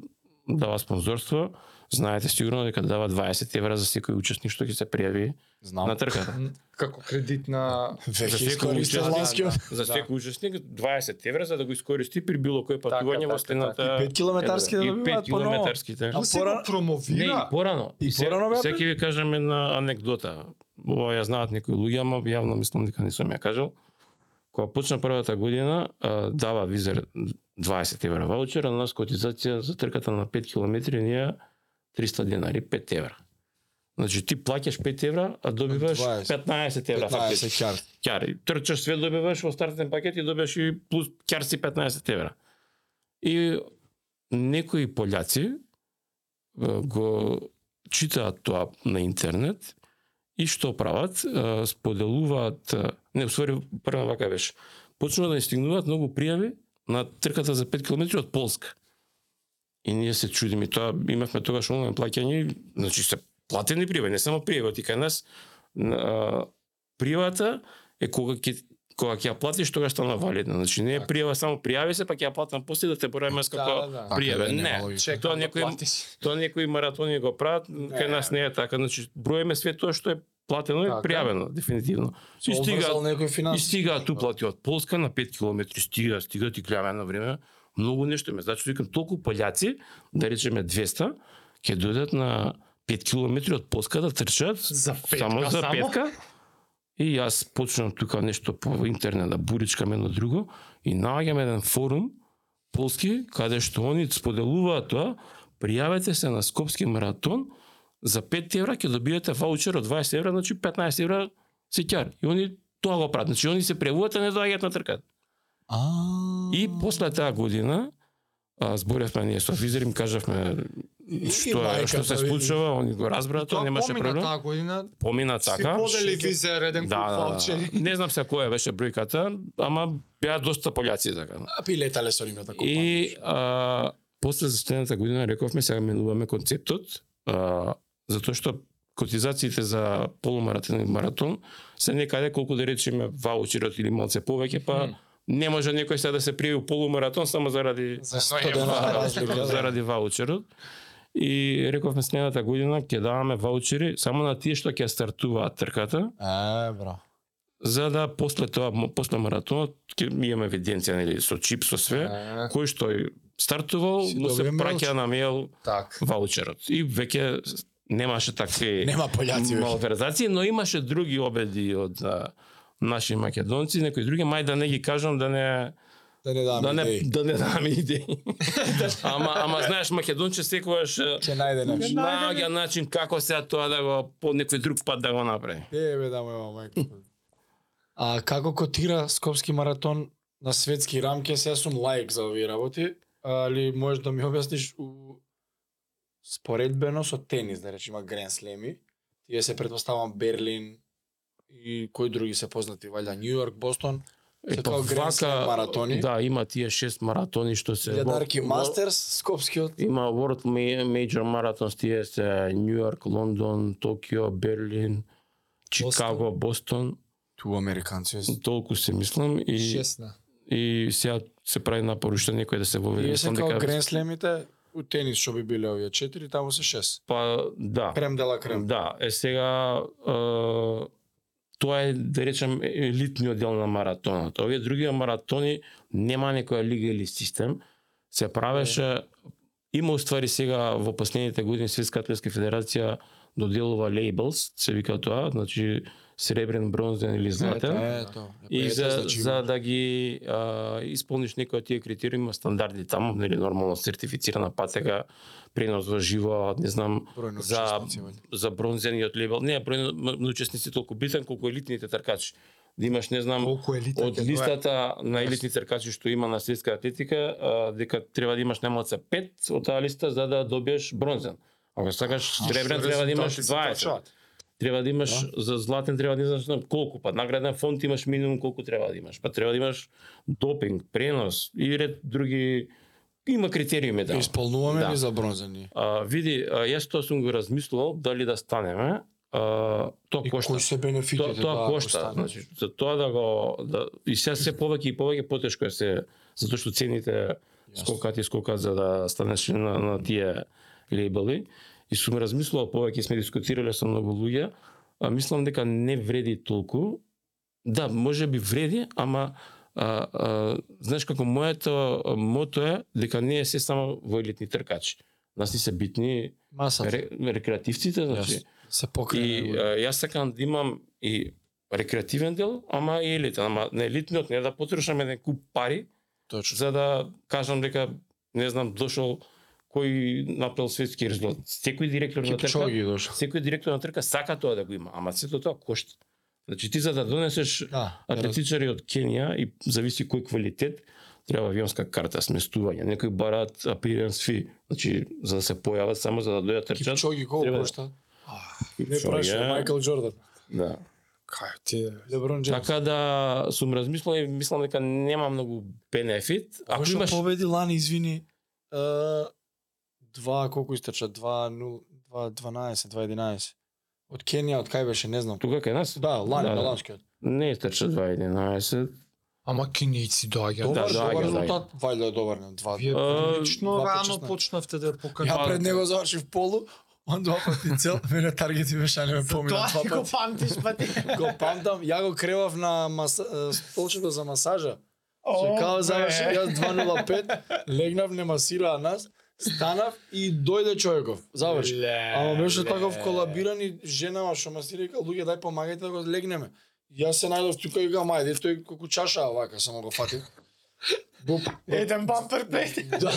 дава спонзорство, знаете сигурно дека дава 20 евра за секој учесник што ќе се пријави Знам. на трката. како кредит на Веќе секој учесник. За Да. секој учесник 20 евра за да го искористи при било кој патување Така, во така, следната така. И пет километарски да и добиваат 5 поново. километарските. А се го пора- Не, и промовира. порано. И порано беа Се пред- ќе ви кажам една анекдота. Ова ја знаат некои луѓе, ама јавно мислам дека не сум ја кажал. Кога почна првата година, дава Визер 20 евра ваучер, а на нас котизација за трката на 5 километри ние 300 денари, 5 евра. Значи ти плаќаш 5 евра, а добиваш 20. 15 евра 15 фактички. кјар. Ќари, трчаш све добиваш во стартен пакет и добиваш и плюс ќар си 15 евра. И некои пољаци е, го читаат тоа на интернет и што прават? Споделуваат, не, усвари прво вака беше. Почнува да стигнуваат многу пријави на трката за 5 км од Полска. И ние се чудиме, тоа имавме тогаш онлайн плаќање, значи се платени пријави, не само пријави, ти кај нас а, пријавата е кога ќе кога ќе ја платиш тогаш стана валидна. Значи не е пријава само пријави се па ќе ја платам после да те броиме како Да, да, да. пријаве. Така, Не. Чекам тоа да платиш. тоа некои маратони го прават, кај нас не е така. Значи броиме све тоа што е платено и Така. пријавено дефинитивно. И стига и финанси. стигаат уплати од Полска на 5 км, стига, стига ти гледаме едно време, многу нешто ме. Значи викам толку пољаци, да речеме 200, ќе дојдат на 5 километри од Полска да трчат За петка само за само? петка. И јас почнам тука нешто по интернет да буричкам едно друго и наоѓам еден форум полски каде што они споделуваат тоа, пријавете се на Скопски маратон за 5 евра ќе добиете ваучер од 20 евра, значи 15 евра се ќар. И они тоа го прават. Значи они се превуват, а не доаѓаат на тркат. А. И после таа година зборевме ние со Физер им кажавме што е, што се случува, они го разбраа тоа, немаше помина проблем. таа година. Помина Си така. подели Шеке. визер еден куп Да, да, ваучери. да. Не знам се која беше бројката, ама беа доста пољаци така. А пи летале со нивната компанија. И а, после за следната година рековме сега менуваме концептот, а, затоа што котизациите за полумаратон и маратон се некаде колку да речеме ваучерот или малце повеќе, па Мм. Не може некој сега да се пријави у полумаратон само заради За едно 100 евро. денари разлика, да. заради ваучерот. И рековме следната година ќе даваме ваучери само на тие што ќе стартуваат трката, Е, бра. за да после тоа после маратонот ќе имаме евиденција нели со чип со све Е, кој што е стартувал, Си му се праќа на мејл Так. ваучерот. И веќе немаше такви Нема малверзации, но имаше други обеди од а, наши македонци, некои други, мај да не ги кажам да не Да не даваме да не идеи. да не даваме идеи. ама ама знаеш македонче секогаш Ќе најде нешто. наоѓа начин како се тоа да го по некој друг пат да го направи. Е, бе, да, моја мајка. А како котира Скопски маратон на светски рамки? Сега сум лаик за овие работи, али можеш да ми објасниш у споредбено со тенис, да речеме Гранд Слеми. Тие се предпоставам Берлин и кои други се познати, валја Нью Йорк, Бостон. Се па тоа Slam маратони. Да, има тие шест маратони што се Илјадарки во- Мастерс, Скопскиот. Има World Ma- Major Marathons, тие се Нью Йорк, Лондон, Токио, Берлин, Чикаго, Бостон, Ту американци. толку се мислам и Шесна. и сега се прави напор уште некој да се воведе. Тие се дека Гранд Слемите, у тенис што би биле овие 4, таму се 6. па да. Крем дела крем. Да, е сега е, тоа е да речем елитниот дел на маратонот. Овие други маратони нема некоја лига или систем. Се правеше има уствари сега во последните години Светска атлетска федерација доделува лейблс, се вика тоа, значи сребрен, бронзен или златен. Ето, И ето, за, значи, за да ги а, исполниш некои од тие критериуми, има стандарди таму, нели нормално сертифицирана патека, пренос во живо, не знам, за за бронзениот лебел. Не е број на- учесници толку битен колку елитните тркачи. Да имаш, не знам, елитен од листата на елитни тркачи што има на светска атлетика, а, дека треба да имаш најмалце 5 од таа листа за да добиеш бронзен. Ако сакаш сребрен треба да имаш 20. Треба да имаш за златен треба да знам колку, па награден фонд имаш минимум колку треба да имаш. Па треба да имаш допинг, пренос и ред други има критериуми да. Исполнуваме Да. ли за бронзени? А, види, а, јас тоа сум го размислувал дали да станеме. А, тоа И кошта. кои се бенефитите? Тоа, тоа да, кошта, стане? значи за тоа да го да и сега се повеќе и повеќе потешко е се затоа што цените скокат и скокат за да станеш на, на тие лейбли. И сум размислувал повеќе, сме дискутирале со многу луѓе, а мислам дека не вреди толку. Да, може би вреди, ама а, а, знаеш како моето мото е дека не е се само во елитни тркачи. Нас ни се битни Масата. ре, рекреативците, значи. Јас се И а, јас сакам да имам и рекреативен дел, ама и елитен. Ама на елитниот не да потрошам еден куп пари, Точно. за да кажам дека, не знам, дошол кој направил светски резултат. Секој директор на трка, секој директор на трка сака тоа да го има, ама сето тоа кошта. Значи ти за да донесеш да, атлетичари од Кенија и зависи кој квалитет, треба авионска карта, сместување, некој барат апиренс фи, значи за да се појават само за да дојдат трчат. Кипчоги колку треба... кошта? Не праша, Майкл Джордан. Да. Кај ти Леброн Джеймс. Така да сум размислал и мислам дека нема многу бенефит. Ако имаш победи лани извини, uh, Два колку Два, 2, два, 2, два, 2, Од Кенија, од кај беше, не знам. Тука кај нас? Да, лани, да, на да. ланскиот. Не истече 2.11. Ама кенијци доаѓа. Да, да, добар резултат, вајде да е добар два. 2. Вие прилично рано почнавте да покажете. Ја пред него завршив полу, он два пати цел, мене таргети беше не ме помина два пати. Тоа го памтиш пати. го памтам, ја го кревав на мас... столчето за масажа. Се као заврши, јас 2.05, легнав, не масираа нас Станав и дојде човеков. Заврши. Ама беше таков колабиран и женава што ма си река, луѓе дај помагајте да го легнеме. Јас се најдов тука и викам ајде, тој колку чаша вака само го фатив. Го, Еден бампер пети. да,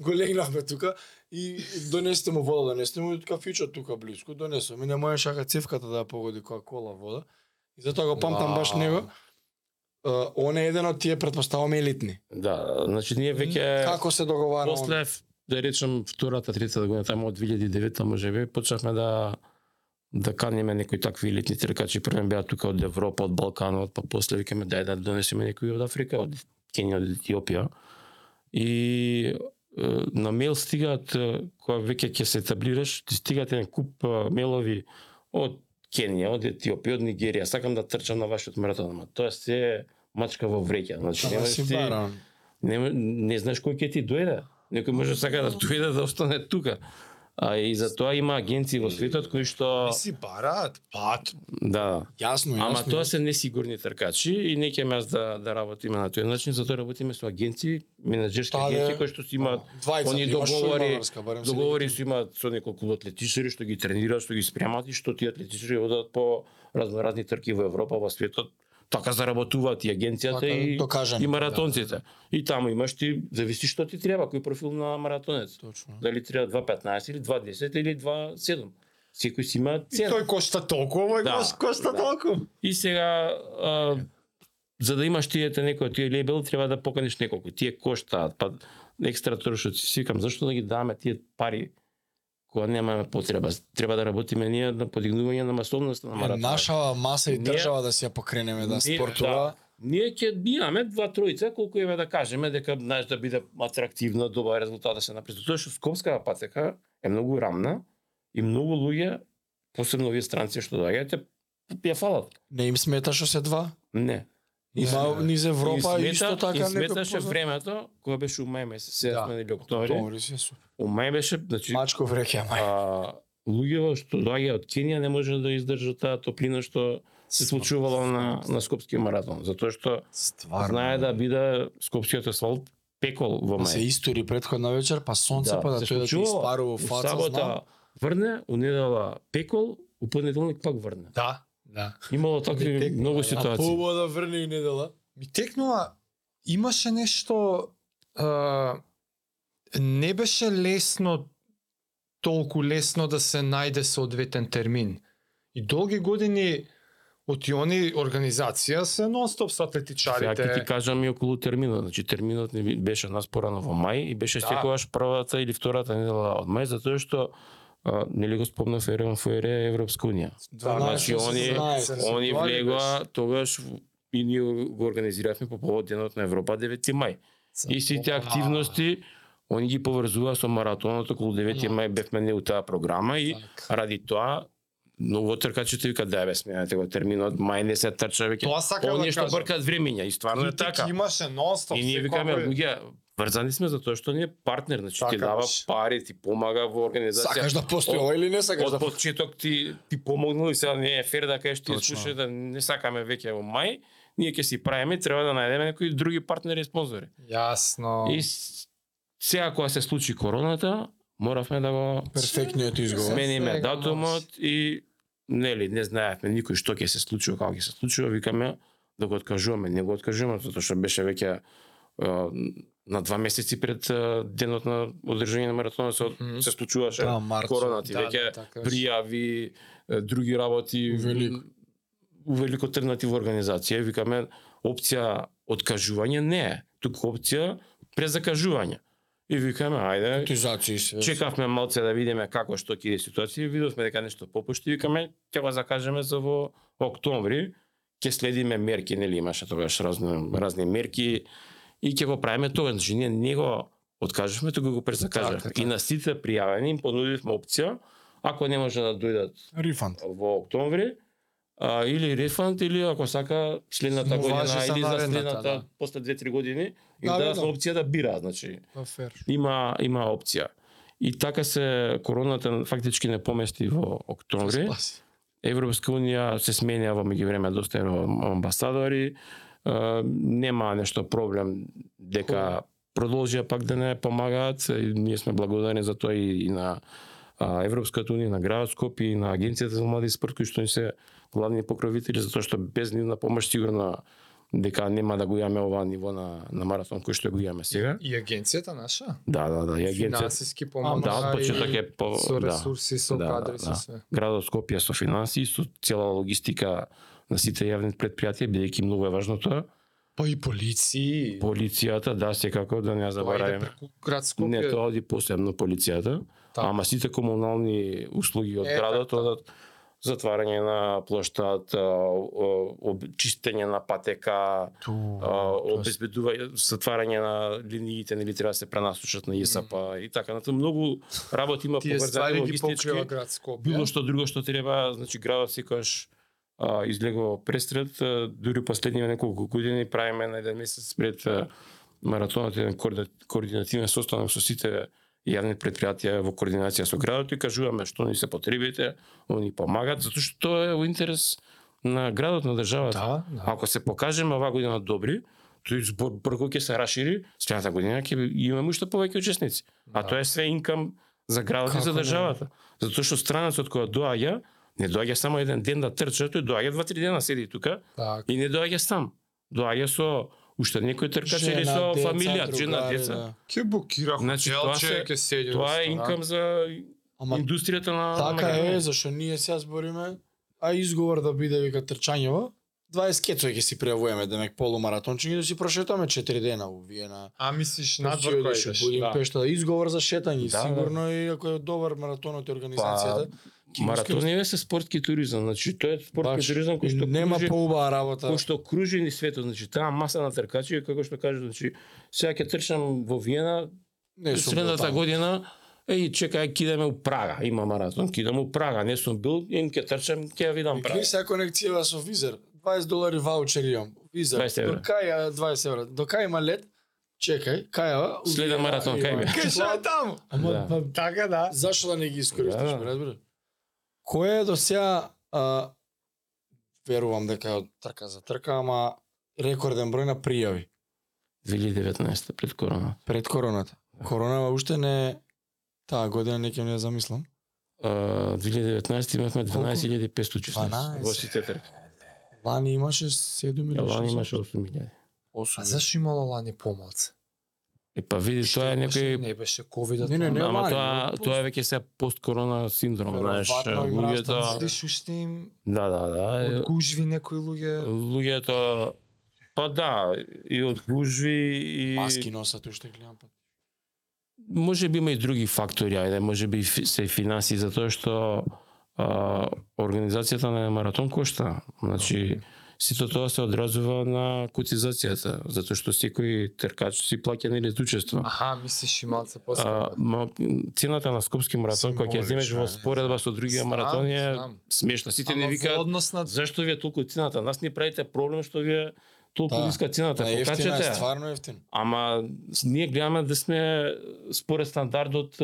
го легнавме тука и донесете му вода, донесете му кафичот тука близко, донесо. Ми не можеше ака цевката да ја погоди која кола вода. И затоа го памтам баш него. Uh, он е еден од тие претпоставам елитни. Да, значи ние веќе Како се договара он? после да речем втората, третата година тамо од 2009 можеби почнавме да да каниме некои такви елитни тркачи, прво беа тука од Европа, од Балканот, па после викаме дај да донесеме некои од Африка, од Кенија, од Етиопија. И е, на мейл стигаат кога веќе ќе се етаблираш, ти стигаат еден куп е, мейлови од Кенија, од Етиопија, од Нигерија, сакам да трчам на вашиот маратон, ама тоа се мачка во вреќа. Значи си бара. не, не знаеш кој ќе ти дојде. Некој може сака да дојде да остане тука. А и за тоа има агенции во светот кои што си бараат, пат. да, Јасно, јасно. Ама тоа се несигурни тркачи и не ќе аз да да работиме на тој начин, затоа работиме со агенции, менаџерски Та, агенции де. кои што си имаат Двајца, они договори- договори со имаат со неколку атлетичари што ги тренираат, што ги спремат и што тие атлетичари одат по разноразни трки во Европа, во светот. Така заработуваат и агенцијата Така, и докажани. и маратонците. И таму имаш ти зависи што ти треба, кој профил на маратонец. Точно. Дали треба 2.15 или 2.10 или 2.7. Секој си има И цена. тој кошта толку, овој Да, кош- кошта да. толку. И сега а, за да имаш тие некој тие лебел треба да поканиш неколку. Тие коштаат, па екстра трошоци. Си викам зашто да ги даваме тие пари кога немаме потреба. Треба да работиме ние на подигнување на масовноста на маратон. Наша маса и Ние- држава да си ја покренеме да Ние- спортува. да. Ние ќе имаме два тројца колку еве да кажеме дека знаеш да биде атрактивна, добар резултат да се направи. Тоа што Скопската патека е многу рамна и многу луѓе, посебно овие странци што доаѓаат, ја фалат. Не им смета што се два? Не. Има низ Европа Им исто така некој сметаше времето кога беше у мај месец, се Да. сме или октомври. Се. У мај беше, значи, Мачко вреќа мај. а, луѓето што доаѓаат од Кенија не може да издржат таа топлина што се случувало на на Скопскиот маратон, затоа што Стварно. знае да биде Скопскиот асфалт пекол во Да се мај. истори претходна вечер, па сонце, па да се тој да ти испарува фаца, сабота знам. врне, у недела пекол, у понеделник пак врне. Да, да. Имало такви текнува, многу А ситуации. побода да врне и недела. Ми текнува, имаше нешто, а, не беше лесно, толку лесно да се најде соодветен термин. И долги години од тиони организација се нонстоп со Сега ќе атлетичарите. ти кажам и околу терминот. Значи терминот не беше нас порано во мај и беше Да. секогаш првата или втората недела од мај затоа што а, нели го спомнав Ерен Фуере Европска унија. Значи, они- Они влегоа тогаш и ние го организиравме по повод денот на Европа 9 мај. И сите активности они ги поврзува со маратонот околу 9 мај бевме не у таа програма и ради тоа многу тркачите викаат да бе сменете го терминот мај не се трча веќе. Тоа сакам да Оние што кажам. бркаат времиња и стварно е така. Имаше нонстоп. И ние викаме луѓе врзани сме затоа што ни е партнер, значи ти Така дава беше. пари, ти помага во организација. Сакаш да постои или не сакаш Од да почеток ти ти помогнал и сега не е фер да кажеш ти слушај да не сакаме веќе во мај, ние ќе си правиме, треба да најдеме некои други партнери и спонзори. Јасно. И сега кога се случи короната, моравме да го перфектниот изговор. смениме датумот и нели не знаевме никој што ќе се случува, како ќе се случува, викаме да го откажуваме, не го откажуваме затоа што беше веќе на два месеци пред а, денот на одржање на маратонот се, Мгм. се случуваше Да, март. короната и Да, веќе да, така пријави, е, други работи Велико. у велико трнати во организација, викаме опција откажување не е, туку опција презакажување. И викаме ајде, чекавме малце да видиме како што ќе иде ситуација, видовме дека нешто попушти, викаме ќе го закажеме за во октомври, ќе следиме мерки, нели имаше тогаш разни разни мерки и ќе го правиме тоа, значи ние не го откажавме, туку го презакажавме. Така, така. И на сите пријавени им понудивме опција, ако не може да дојдат Рифанд. во октомври, а, или рефанд, или ако сака следната година, или за следната, да. после 2-3 години, им Да, да, да, да, да. опција да бира, значи фер. има има опција. И така се короната фактички не помести во октомври. Европска унија се сменја во меѓувреме доста амбасадори. Нема нешто проблем дека продолжија пак да не помагаат. И ние сме благодарни за тоа и, и на Европската унија, на градот Скопје и на Агенцијата за млади спорт кои што ни се главни покровители затоа што без нивна помош сигурно дека нема да го имаме ова ниво на, на маратон кој што го имаме сега. И агенцијата наша? Да, да, да, и агенцијата. Финансиски Да, помага од почеток и е по со да. ресурси, со Да, кадри, да, со да. све. Градот Скопје со финансии, со цела логистика на сите јавни предпријатија, бидејќи многу е важно тоа. Па и полиции. Полицијата, да, секако да не ја Тоа иде забораваме. преку град Скопје. Не, тоа оди посебно полицијата, Така. ама сите комунални услуги од Е, градот така. одат затварање на плоштад, чистење на патека, обезбедување затварање на линиите, нели треба да се пренасочат на ИСАП и така. На многу работи има ги логистички. било што друго што треба, значи градот секогаш а, излегува пресред, а, дури последниве неколку години правиме на еден месец пред а, маратонот еден координа- координативен состанок со сите јавни предпријатија во координација со градот и кажуваме што ни се потребите, они помагат, затоа што тоа е во интерес на градот, на државата. Да, да. Ако се покажеме оваа година добри, тој збор брзо ќе се расшири, следната година ќе имаме уште повеќе учесници. А Да. тоа е све инкам за градот и за државата. Затоа што странецот кој доаѓа, не доаѓа само еден ден да трча, тој доаѓа два-три дена седи тука Така. и не доаѓа сам. Доаѓа со уште некој тркач или со деца, фамилија, жена, другари, деца. да. Ќе букира Значи, тоа се- ќе седи. Тоа е инкам за Ама индустријата на на така градот. е, зашо ние сега збориме, а изговор да биде вика трчањево, 20 кецови ќе си пријавуваме демек полумаратончињи да си прошетаме 4 дена у Виена. А мислиш Надвор надвор кој идеш да. изговор за шетање, Да, сигурно и ако е добар маратонот и организацијата. ќе го Маратониве се спортски туризам, значи тоа е спортски Баш, туризам кој што нема кружи- поубава работа. кој што кружи ни светот, значи таа маса на тркачи, како што кажа, значи сега ќе трчам во Виена, Не средната година, еј чекај кидаме у Прага, има маратон, кидам у Прага, не сум бил, им ќе трчам, ќе ја видам Прага. Гледа сега конекција со Визер. 20 долари ваучер имам. Визер. 20 евра. До кај а, 20 евра. До кај има лет? Чекај, кај е? Следен маратон, кај бе? Кај што е таму? Ама Да. па, Така да. зашо да не ги искористиш, Да. да. разбира? Кој е до сега а, верувам дека е од трка за трка, ама рекорден број на пријави 2019 пред корона. пред короната. Коронава уште не таа година не ќе не ја замислам. А, 2019 имавме 12.500 учесници 12? во сите трки. Лани имаше 7 или Лани 6. имаше 8.000. А 8. зашо имало лани помалце? И па види, тоа е некој Не беше ковидот. Не, не, не. Ама тоа тоа е веќе се посткорона синдром, знаеш, луѓето растат Видиш уште им Да, да, да. гужви некои луѓе. Луѓето па да, и од гужви и Маски носат уште гледам па. може би има и други фактори, ајде, може би се и финанси затоа што а, организацијата на маратон кошта. Значи сето тоа се одразува на котизацијата, затоа што секој тркач си плаќа нели учество. Аха, мислиш и малце поскапо. ма, цената на скопски маратон кој ќе земеш во споредба со другија Знам, маратони е смешна. Сите не Ама викаат однос на зашто ви е толку цената? Нас не правите проблем што ви е толку Да. ниска цената. Па ефтина е, стварно ефтин. Ама ние гледаме да сме според стандардот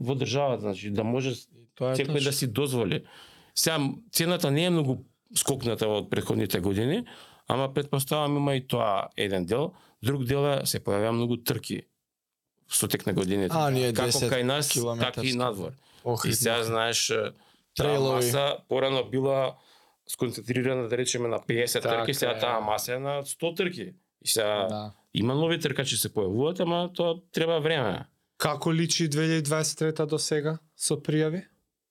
во државата, значи да може Тоа е секој да си дозволи. Сега цената не е многу скокната од претходните години, ама предпоставам има и тоа еден дел, друг дел е се појавија многу трки со тек на годините. А, ние Како 10 кај нас, така и надвор. Ох, И сега знаеш, таа маса порано била сконцентрирана да речеме на 50 Така трки, сега таа маса е на 100 трки. И сега Да. има нови тркачи се појавуваат, ама тоа треба време. Како личи 2023 до сега со пријави?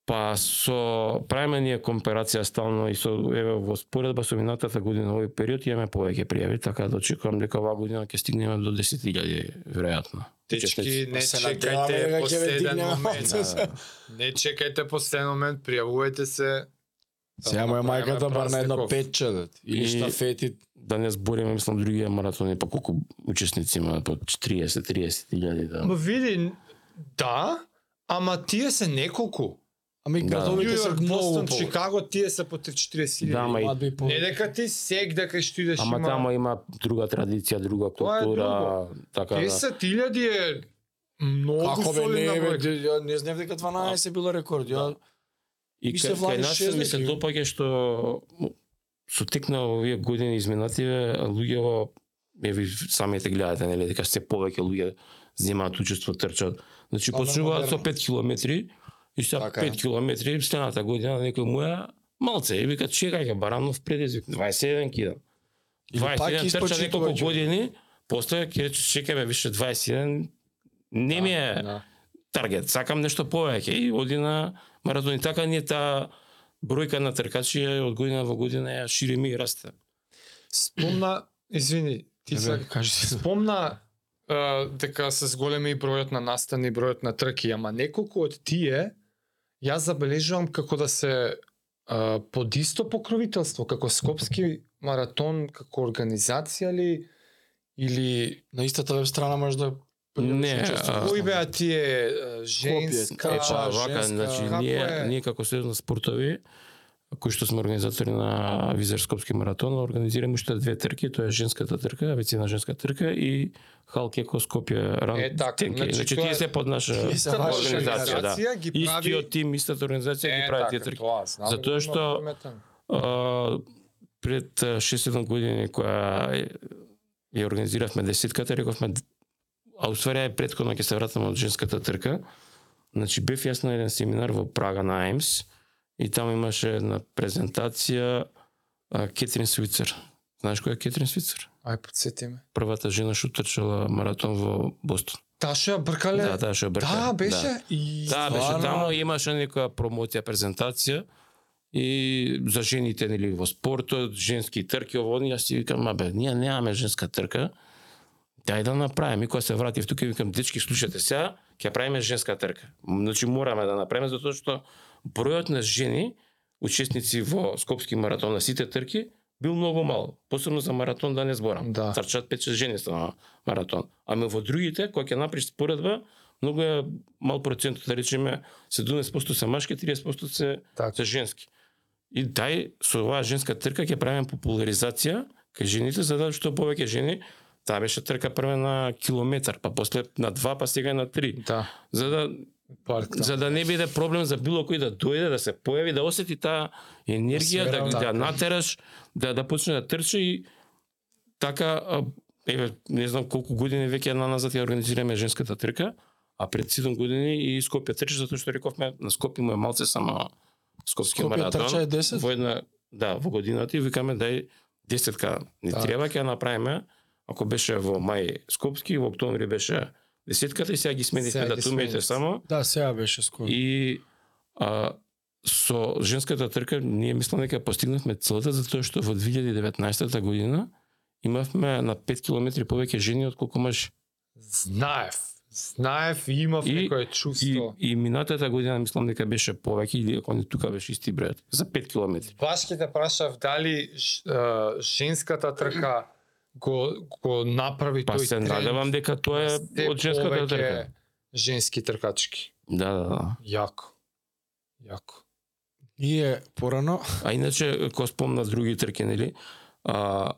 Па со правиме ние компарација стално и со еве во споредба со минатата година овој период имаме повеќе пријави, така да очекувам дека оваа година ќе стигнеме до 10.000 веројатно. Дечки, не Се чекајте надеваме дека ќе ве последен момент. Да. Не чекајте последен момент, пријавувајте се. Сега Направиме мајката бар на едно петче, дет. Или И- штафети. Да не збориме, мислам, другија маратони, па колку учесници има, по 40-30 да. Ма види, да, ама тие се неколку. Ами Да. Градовите се Йорк, многу Бостон, повеќе. Чикаго, тие се по 40 Да, ама и- Не дека ти сек дека што идеш Ама има... тамо има друга традиција, друга Тоа е култура, така да. 10 илјади е многу Како бе не бе, ја не знаев дека 12 било рекорд. Ја И Мислев, кај, нас ми се допаѓа што со тек на овие години изминативе луѓе во еве самите гледате нели дека се повеќе луѓе земаат учество трчат. Значи да, почнуваат со модерно. 5 километри и сега Така е. 5 километри следната година некој му е малце и вика чекај Баранов предизвик 21 кидам. Или пак 21 трча неколку години, после ќе рече чекаме више 21 не ми е Да. таргет, сакам нешто повеќе и оди на маратон. И така ние таа бројка на тркачи од година во година ја шириме и расте. Спомна, извини, ти Еве, се кажи си. спомна дека се зголеми и бројот на настани бројот на трки, ама неколку од тие јас забележувам како да се а, под исто покровителство, како Скопски маратон, како организација ли или На истата веб страна може да Не, кои беа тие женска, Е, па, вака, женска, значи, како ние, е? ние како Сојуз на спортови, кои што сме организатори на Визер Скопски маратон, организираме уште две трки, тоа е женската трка, авицина женска трка и Скопје ран Е, така, тенки. значи, Значи, тоа тие е- се под наша Тие организација, да. ги прави Истиот тим, истата организација ги прави тие трки. така, тоа, знам, Затоа што-. А, пред 6-7 години која е- ја организиравме десетката, рековме а уствари е претходно ќе се вратам од женската трка. Значи бев јас на еден семинар во Прага на АИМС и таму имаше една презентација а, Кетрин Свицер. Знаеш која е Кетрин Свицер? Ај подсети ме. Првата жена што трчала маратон во Бостон. Ја бркале? Да, таа што ја брка. Да, беше и Да, беше таму имаше некоја промоција, презентација и за жените нели во спортот, женски трки, ово, јас си викам, абе, ние немаме женска трка. Дај да направиме. И кога се вратив тука викам, дечки, слушате сега, ќе правиме женска трка. Значи мораме да направиме затоа што бројот на жени учесници во Скопски маратон на сите трки бил многу мал. Посебно за маратон да не зборам. Да. Трчат 5-6 жени на маратон. Ами во другите, кога ќе направиш споредба, многу е мал процент, да речеме 70% се машки, 30% се, Така. се женски. И дај со оваа женска трка ќе правиме популаризација кај жените за да што повеќе жени Таа беше трка прва на километар, па после на два, па сега на три. Да, За да парк. Да. за да не биде проблем за било кој да дојде, да се појави, да осети таа енергија, да, да, така. натераш, да да почне да трча и така еве не знам колку години веќе на назад ја организираме женската трка, а пред 7 години и Скопје трча затоа што рековме на Скопје му е малце само Скопски Скопје маратон. трча е 10? Во една да, во годината и викаме дај десетка ни Так. треба ќе ја направиме. Ако беше во мај Скопски, во октомври беше десетката и сега ги сменивме датумите само. Да, сега беше скоро. И а, со женската трка ние мислам дека постигнавме целта затоа што во 2019 година имавме на 5 километри повеќе жени од колку мажи. Знаев. Знаев и имав И- некое И, чувство. и минатата година мислам дека беше повеќе или ако не тука беше исти бројот за 5 километри. Баш ќе те прашав дали ж- женската трка го го направи Па тој се надевам дека тоа е се од женската трка. Женски тркачки. Да, да, да. Јако. Јако. Ние порано А иначе, кога спомна други трки, нели, а,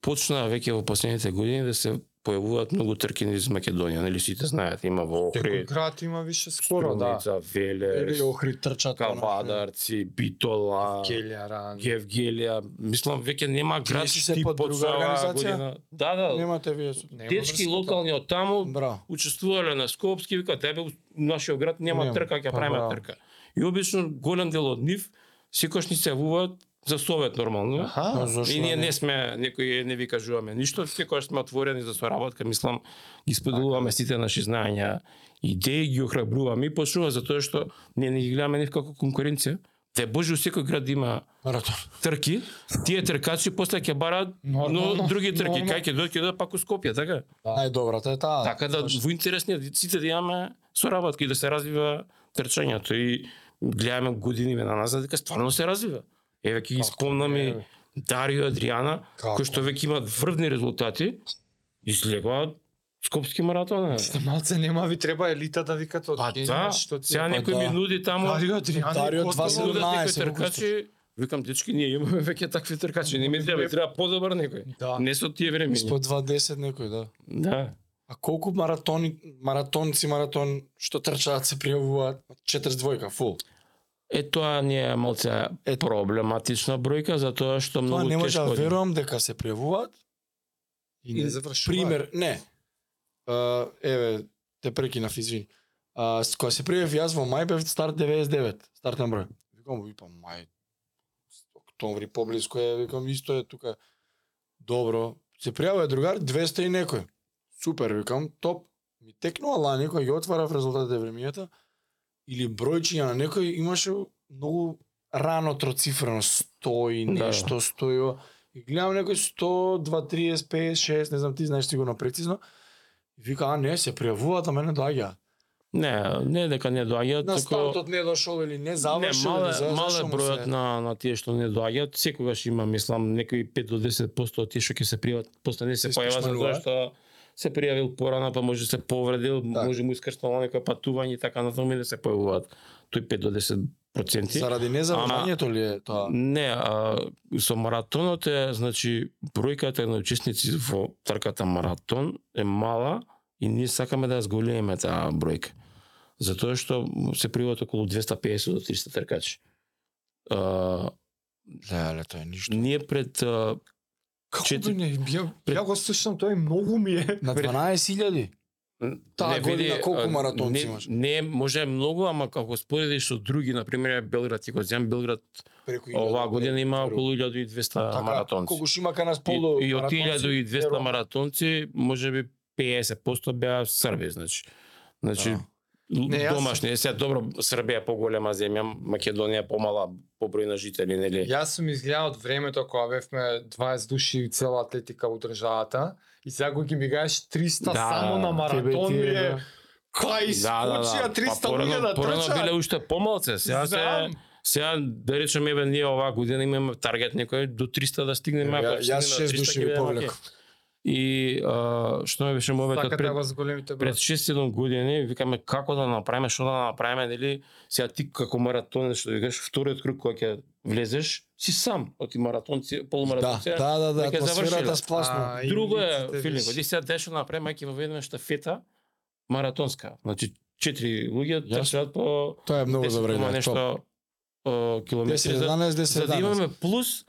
почна веќе во последните години да се појавуваат многу трки низ Македонија, нели сите знаат, има во Секој Охрид, град има више скоро, да. Велес, или Охрид трчат. Кавадарци, Битола, Келјаран. Гевгелија, мислам веќе нема град што под друга организација? Да, да. Немате вие. Нема Дечки локални од таму учествувале на Скопски, вика тебе нашиот град нема Нема. трка, ќе Па, правиме трка. И обично голем дел од нив секој ни се јавуваат за совет нормално. Аха. Зашо И ние не? сме, некои не ви кажуваме ништо, секогаш сме отворени за соработка, мислам, ги споделуваме сите наши знаења, идеи, ги охрабруваме и почнува затоа што ние не ги гледаме нив како конкуренција. Те боже у секој град има Маратон. трки, тие тркачи после ќе бараат но Нормално, други трки, кај ќе дојдат ќе дојдат пак у Скопје, така? Најдобрата е таа. Така да во интерес ние сите да имаме соработка и да се развива трчањето и гледаме години на назад дека стварно се развива. Еве ќе ги спомнам и. Дарио Адриана, кои што веќе имаат врвни резултати, излегуваат Скопски маратон. е. Сте малце нема ви треба елита да викате од Па Кенија, да, што ти сега па некој да. ми нуди таму, Дарио Адријан. Дарио е два готово. се нудат некои 17 во тркачи, викам дечки ние имаме веќе такви тркачи, не ми треба, ми треба подобар некој. Да. Не со тие времени. Испод 20 некој, да. Да. А колку маратони, маратонци, маратон што трчаат се пријавуваат? 42 фул. Е тоа не е малце Е, проблематична бројка затоа што Тоа многу не може да тешко. верувам дека се пријавуваат И не завршува. пример, не. А, еве, те прекинав, извини. А, с- кога се пријавив јас во мај бев старт 99, стартен број. Викам, ви па мај, октомври поблиско е, викам, исто е тука. Добро, се пријавува другар 200 и некој. Супер, викам, топ. Ми текнува лани кога ги отварав резултатите времињата или бројчиња на некој имаше многу рано троцифрено 100 и Да. нешто, 100 и о- и гледам некој 100, 2, 30, 5, 6, не знам ти знаеш сигурно прецизно. И вика, а не, се пријавуваат, а мене доаѓа. Не, не дека не доаѓаат, На стартот не дошол или не завршил не, мале, за, мале бројот се... на на тие што не доаѓаат, секогаш има, мислам, некои 5 до 10% од тие што ќе се пријават, после не се појават затоа што се пријавил порано, па може се повредил, Да. може му искрштало некој патување и така натаму и да се појавуваат тој 5 до 10 проценти. Заради незавршањето ли е тоа? Не, а, со маратонот е, значи, бројката на учесници во трката маратон е мала и ние сакаме да ја зголемиме таа бројка. Затоа што се пријават околу 250 до 300 тркачи. А, Леле, тоа е ништо. ние пред а, Како Четири- би не, ја, пред- ја го слушам, тој многу ми е. На 12.000? Таа не, година види, колку маратонци не, имаш? Не, може многу, ама како споредиш со други, на пример Белград, ќе го земам Белград оваа 1000, година има околу 1200 Така, маратонци. Колку шима кај нас И, полу и од маратонци, 1200 верувам. маратонци, може би 50% беа Срби, значи. Значи, Да. Не, јас- домашни, е сега добро, Србија е поголема земја, Македонија е помала по број на жители, нели? Јас сум изгледал од времето кога бевме 20 души цела атлетика во државата и сега го ги ми гаеш 300 Да, само на маратон ти е, да. кај искочија 300 Па порано- да порано биле уште помалце, сега се. Сега да речеме еве ние оваа година имаме таргет некој до 300 да стигнеме, ако Јас стигнеме 6 до 300 души повлеков. И а, што ме беше Сакате пред да пред број. 6-7 години викаме како да направиме, што да направиме, нели? Сега ти како маратонец што викаш вториот круг кога ќе влезеш, си сам, оти маратонци, Да, полумаратонци. да, да, да, веќе атмосферата завршиле. спласно. А, и Друго е, виж. оди сега дешо да направиме, ќе воведеме штафета маратонска. Значи четири луѓе трчаат по Тоа е многу 10 добра кома идеја. нешто километри 10 за, 11 10 за да 11. имаме плюс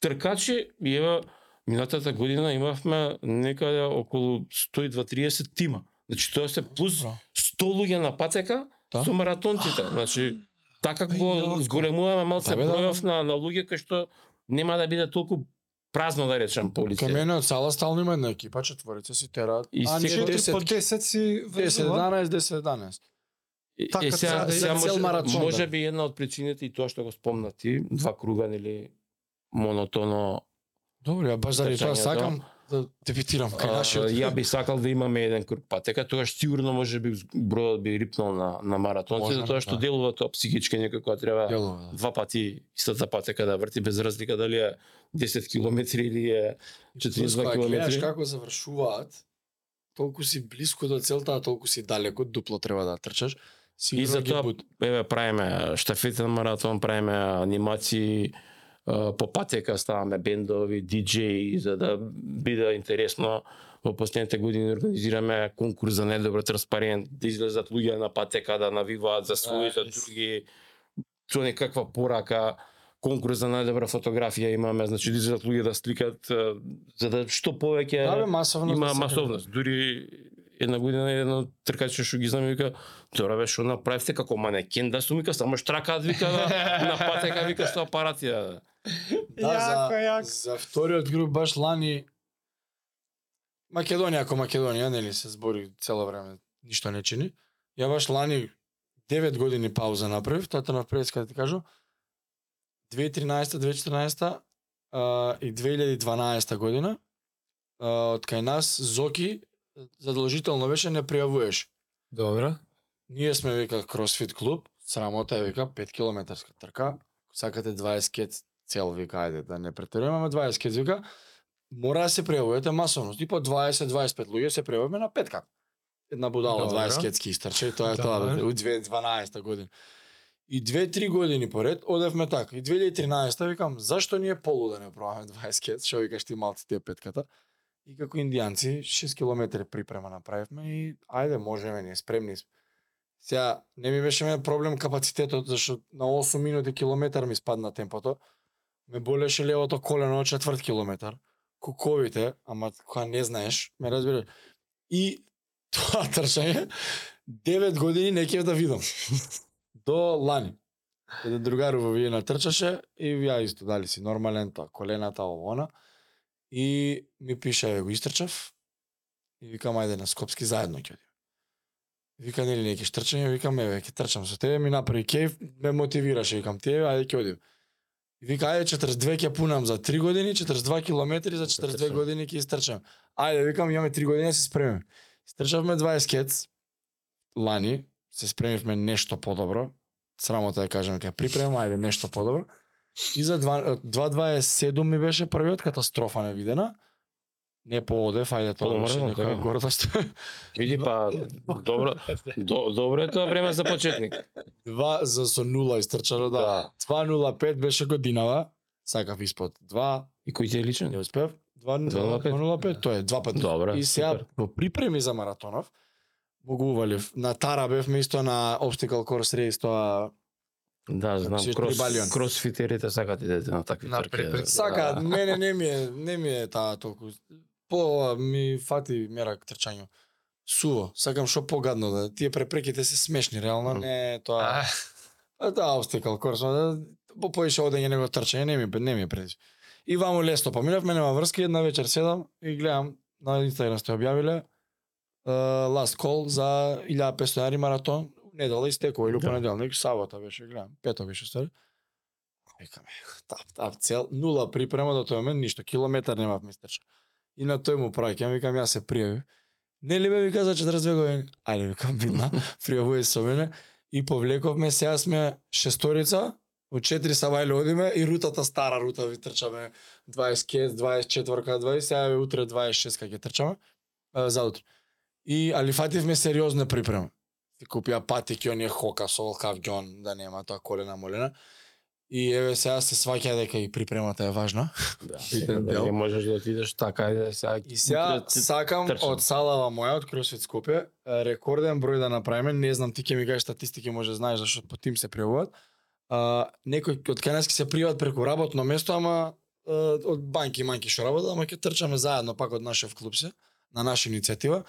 тркачи и ева минатата година имавме некаде околу 120-30 тима. Значи тоа се плюс Добро. 100 луѓе на патека Да. со маратонците. Значи така го зголемуваме малце Да, да. бројов на на луѓе кои што нема да биде толку празно да речем по Кај мене од сала стално има една екипа, четворица си тераат. И а ние секој 10 по 10 си 10 врзува. 11 10 11. Е, Така, е, сега, за- сега може, маратон, може да. би една од причините и тоа што го спомна ти, два круга нели монотоно. Добро, баш заради тоа сакам да дебитирам кај нашиот. ја би сакал да имаме еден круг патека, тогаш сигурно може би бројот би рипнал на на маратонци, затоа што да. делува тоа психички некој кој треба Делува, да. два пати истата патека да врти без разлика дали е 10 километри или е 42 Кога гледаш километри. како завршуваат, толку си блиску до целта, а толку си далеко, дупло треба да трчаш. И Сигурно ги затоа еве правиме штафетен маратон, правиме анимации по патека ставаме бендови, диџеи за да биде интересно. Во последните години организираме конкурс за најдобар транспарент, да излезат луѓе на патека да навиваат за своји, за други, со некаква порака, конкурс за најдобра фотографија имаме, значи да излезат луѓе да сликат, за да што повеќе Да, бе, масовно. има да масовност. Дури една година еден од тркачи што ги знам вика, "Добре бе, што направивте како манекен да сум вика само штракаат вика на, на патека вика со апарати. Да. Да, Јако, за, јако. за вториот груп баш лани Македонија ако Македонија, нели се збори цело време, ништо не чини. Ја баш лани 9 години пауза направив, тата на пред каде ти кажу. 2013, 2014 а, и 2012 година а, од кај нас Зоки задолжително беше не пријавуваш. Добро. Ние сме вика кросфит клуб, срамота е вика 5 километарска трка, сакате 20 кет цел вика ајде да не претеруваме, ама 20 кет вика мора да се пријавувате масовно. Типа 20-25 луѓе се пријавуваме на петка. Една будала Добро. 20 кетски истрча и тоа е тоа Добро. бе, у 2012 година. И 2-3 години поред одевме така. И 2013 викам, зашто ние полу да не пробаме 20 кет, што викаш ти малци тие петката. И како индијанци 6 км припрема направивме и ајде можеме, ние спремни сме. Сега не ми беше ме проблем капацитетот зашто на 8 минути километар ми спадна темпото. Ме болеше левото колено четврт километар. куковите, ама кога не знаеш, ме разбираш. И тоа трчање 9 години не ќе да видам. До лани. Еден другар во Виена трчаше и ја исто дали си нормален тоа, колената ово она. И ми пише, еве го истрчав. И викам ајде на Скопски заедно ќе одиме. Вика нели не ќе трчање, викам еве ќе трчам со тебе, ми направи кејф, ме мотивираше, викам ти еве ајде ќе одиме. И вика ајде 42 ќе пунам за 3 години, 42 километри за 42 Трчам. години ќе истрчам. Ајде викам имаме 3 години да се спремиме. Истрчавме 20 кец лани, се спремивме нешто подобро. Срамота да кажеме кај припремам, ајде нешто подобро. И за два- 2.27 ми беше првиот катастрофа невидена. Не поодев, ајде тоа Полумаратон, некоја гордост. Види па добро до, добро е тоа време за почетник. Два за со нула истрчано, да. 2.05 беше годинава. Сакав испод 2, И кој ти е личен? не успев. 2.05, 2.05. 2.05, тоа е два пати. Добро, И сега во припреми за маратонов, во го увалив. На Тара бевме исто на Obstacle Course Race, тоа Да, знам, крос, кросфитерите сакат идете на такви На трки. да. Сака, мене не ми е, не ми е таа толку. По ми фати мерак трчање. Суво, сакам што погадно да. Тие препреките се смешни, реално не тоа. А, да, обстекал корс, да, по поише одење него трчање, не ми не ми е предвид. И ваму лесно поминавме, нема врска, една вечер седам и гледам на Инстаграм сте објавиле uh, last call за 1500 јари маратон, недела истекува или Да. понеделник, сабота беше, гледам, пето беше стари. Викаме, тап, тап, цел, нула припрема до тој момент, ништо, километар немав истрча. И на тој му праќам, викам, јас се пријави. Нели ме вика за 42 години? Ајде, викам, видна, пријавувај со мене. И повлековме, сега сме шесторица, од 4 савајле одиме и рутата стара рута ви трчаме 20 кес, 24 ка 20, сега е утре 26 ка ќе трчаме, а, за утре. И али фативме сериозна припрема. Ти купија патики, оние хока со волкав ѓон, да нема тоа колена молена. И еве сега се сваќа дека и припремата е важна. Да, да, дел. не можеш да отидеш така и да сега. И сега сакам трчам. од салава моја, од CrossFit Скопје, рекорден број да направиме, не знам ти ќе ми кажеш статистики, може знаеш зашто по тим се пријавуваат. А, некој од канадски се пријават преку работно место, ама е, од банки манки што работат, ама ќе трчаме заедно пак од нашев клуб се, на наша иницијатива.